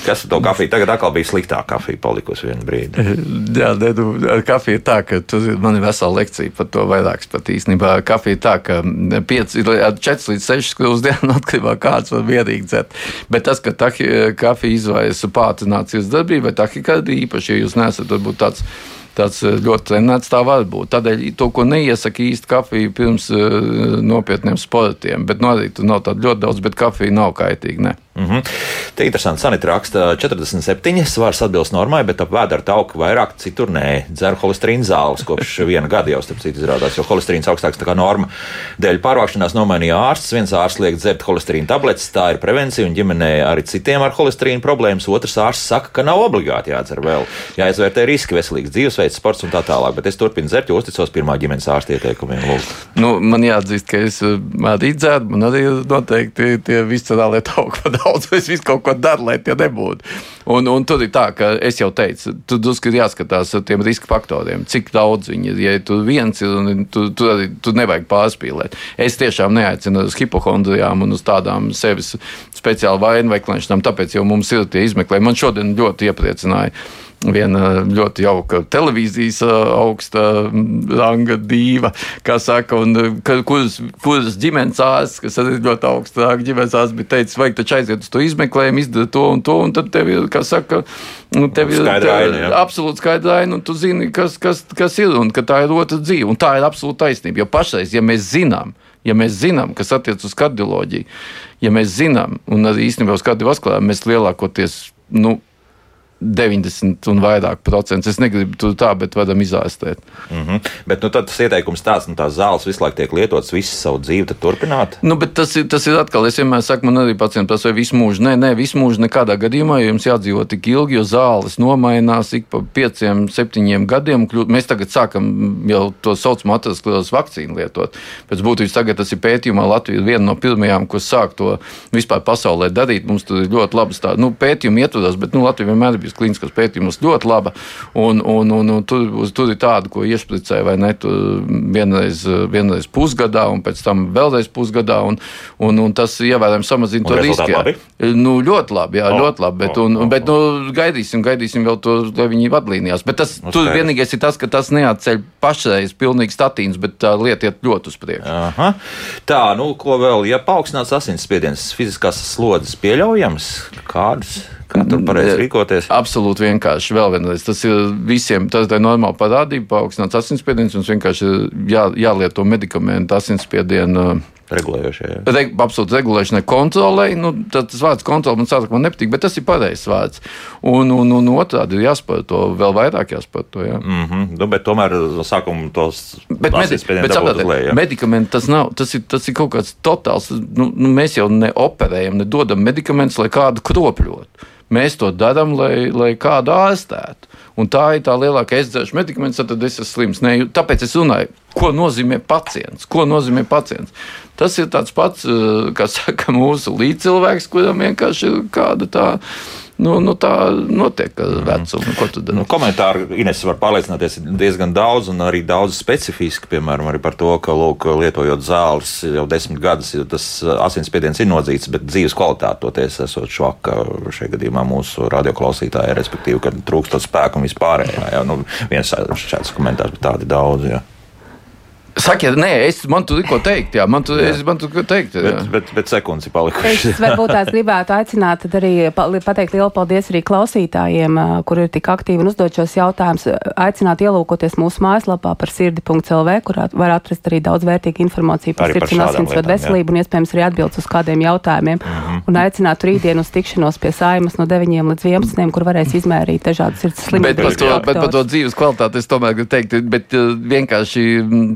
Kas ar to kafiju? Tagad atkal bija sliktā kafija palikusi vienu brīdi. <laughs> Jā, ne, nu, kafija ir tā, ka tu, man ir vesela lekcija par to vairākas pat īstenībā. Kafija tā, ka 5, 4 līdz 6 krūzes dienā atkarībā kāds var mierīgi dzert. Bet tas, ka tahi, kafija izvairās pātrinācijas darbību vai tahikardija, īpaši, ja jūs nesat varbūt tāds tāds ļoti trenēts tā var būt. Tādēļ to, ko neiesaka īsti kafiju pirms uh, nopietniem sportiem, bet nu, arī tur nav tāda ļoti daudz, bet kafija nav kaitīga. Ne. Mm -hmm. Te interesanti, Sanita raksta 47, svars atbilst normai, bet ap vēdera tauku vairāk citur nē. Dzer holesterīna zāles kopš <laughs> viena gada jau, starp citu, izrādās, jo holesterīns augstāks nekā norma. Dēļ pārvākšanās nomainīja ārsts. Viens ārsts liek dzert holesterīna tabletes, tā ir prevencija un ģimenē arī citiem ar holesterīnu problēmas. Otrs ārsts saka, ka nav obligāti jādzer vēl. Jāizvērtē riski, veselīgs dzīvesveids, sports un tā tālāk. Bet es turpinu dzert, jo uzticos pirmā ģimenes ārsta ieteikumiem. Nu, man jāatzīst, ka es arī dzēru, man arī noteikti tie viscerālie tauki <laughs> pa daudz. Es visu kaut ko daru, lai tie nebūtu. Un, un tur ir tā, ka es jau teicu, tur drusku ir jāskatās ar tiem riska faktoriem, cik daudz viņi ir. Ja tu viens ir, tu, tu, arī, tu nevajag pārspīlēt. Es tiešām neaicinu uz hipohondrijām un uz tādām sevis speciāli vainu meklēšanām, tāpēc jau mums ir tie izmeklējumi. Man šodien ļoti iepriecināja viena ļoti jauka televīzijas augsta ranga dīva, kā saka, un kuras, kuras ģimenes ārsts, kas arī ļoti augsta ranga ģimenes ārsts, bija teicis, vajag taču aiziet uz to izmeklējumu, izdarīt to un to, un tad tev ir, kā saka, nu, tev ir skaidra, absolūti skaidra aina, un tu zini, kas, kas, kas ir, un ka tā ir otra dzīve, un tā ir absolūta taisnība, jo pašreiz, ja mēs zinām, ja mēs zinām, kas attiecas uz kardioloģiju, ja mēs zinām, un arī īstenībā uz kardiovaskulāru, mēs lielākoties, nu, 90 un vairāk procentus. Es negribu to tā, bet varam izārstēt. Mm -hmm. Bet nu, tas ieteikums tāds, nu, tās zāles visu laiku tiek lietotas visu savu dzīvi, tad turpināt. Nu, bet tas ir, tas ir atkal, es vienmēr saku, man arī pacienti prasa, vai visu mūžu. Nē, nē, visu mūžu nekādā gadījumā, jo jums jādzīvo tik ilgi, jo zāles nomainās ik pa pieciem, septiņiem gadiem. Mēs tagad sākam jau to saucamo atraskleros vakcīnu lietot. Pēc būtības tagad tas ir pētījumā Latvija viena no pirmajām, kas sāk to vispār pasaulē darīt. Mums tur ir ļoti labas tā, nu, pētījumi ietvaros, bet nu, Latvija vienmēr ir klīniskas pētījumus ļoti laba. Un, un, un, un tur, tur ir tāda, ko iešpricē vai ne, vienreiz, vienreiz pusgadā, un pēc tam vēlreiz pusgadā. Un, un, un tas ievērojami samazina to risku. Nu, ļoti labi, jā, oh, ļoti labi. Bet, un, oh, oh, bet nu, gaidīsim, gaidīsim vēl to, lai viņi vadlīnijās. Bet tas, tur vienīgais ir tas, ka tas neatceļ pašreiz pilnīgi statīns, bet tā lieta iet ļoti uz priekšu. Aha. Tā, nu, ko vēl, ja paaugstināts asinsspiediens, fiziskās slodzes pieļaujams, kādas? Kā tur pareizi rīkoties? Absolūti vienkārši. Vēl vienreiz, tas ir visiem, tas ir normāli parādība, paaugstināts asinsspiediens, mums vienkārši jā, jālieto medikamenti asinsspiedienu regulējošie. Re, absolūti regulēšanai, kontrolē. Nu, tas vārds kontrole man sākumā nepatīk, bet tas ir pareizs vārds. Un, un, un otrādi ir jāspēr to vēl vairāk jāspēr to. Jā. Mm -hmm. nu, bet tomēr no sākuma tos bet medi bet saprāt, lē, medikamenti tas nav. Tas ir, tas ir kaut kāds totāls. Nu, nu, mēs jau neoperējam, nedodam medikamentus, lai kādu kropļotu. Mēs to darām, lai, lai kādu ārstētu. Un tā ir tā lielākā es dzeršu medikamentus, tad es esmu slims. Ne, tāpēc es runāju, ko nozīmē pacients. Ko nozīmē pacients? Tas ir tāds pats, eh, kā saka, mūsu līdzcilvēks, kuram vienkārši ir kāda tāda nu, nu, tā notiek ar mhm. vecumu. Ko tu dari? Nu, komentāru Ines var pārliecināties diezgan daudz, un arī daudz specifiski, piemēram, arī par to, ka, lūk, lietojot zāles jau desmit gadus, tas asinsspiediens ir nodzīts, bet dzīves kvalitāte toties esot švaka šajā gadījumā mūsu radioklausītāji, respektīvi, ka trūkstot spēku un vispārējā. Jā, nu, viens šāds komentārs, bet tādi daudz. Jā. Sakiet, nē, es man tur ko teikt, jā, man tur, jā. es, man tur ko teikt. Jā. Bet, bet, bet sekundes ir palikušas. Es varbūt tās gribētu aicināt arī pateikt lielu paldies arī klausītājiem, kur ir tik aktīvi un uzdot šos jautājumus. Aicināt ielūkoties mūsu mājaslapā par sirdi.lv, kurā var atrast arī daudz vērtīgu informāciju par sirds un asinsvadu veselību jā. un iespējams arī atbildes uz kādiem jautājumiem. Mm -hmm. Un aicināt rītdienu uz tikšanos pie saimas no 9 līdz 11, kur varēs izmērīt dažādas sirds slimības. Bet, par to, bet par to dzīves kvalitāti es tomēr gribu teikt, bet vienkārši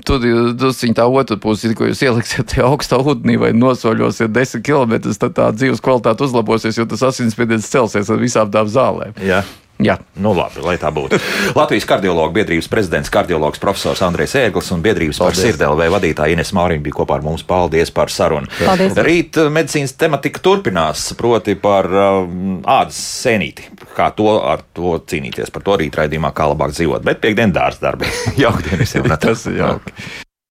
tur druskuļi tā otra puse ko jūs ieliksiet tajā augstā ūdenī vai nosoļosiet desmit km, tad tā dzīves kvalitāte uzlabosies, jo tas asinsspiediens celsies ar visām tām zālēm. Jā. Jā, nu labi, lai tā būtu. <laughs> Latvijas kardiologu biedrības prezidents, kardiologs profesors Andrēs Ēglis un biedrības Paldies. par sirdēlvē vadītāja Ines Māriņa bija kopā ar mums. Paldies par sarunu. Paldies. Rīt medicīnas tematika turpinās, proti par um, ādas sēnīti. Kā to ar to cīnīties, par to rīt raidījumā, kā labāk dzīvot. Bet piekdien dārza darbi. <laughs> Jauktdien visiem! Tas ir jauki!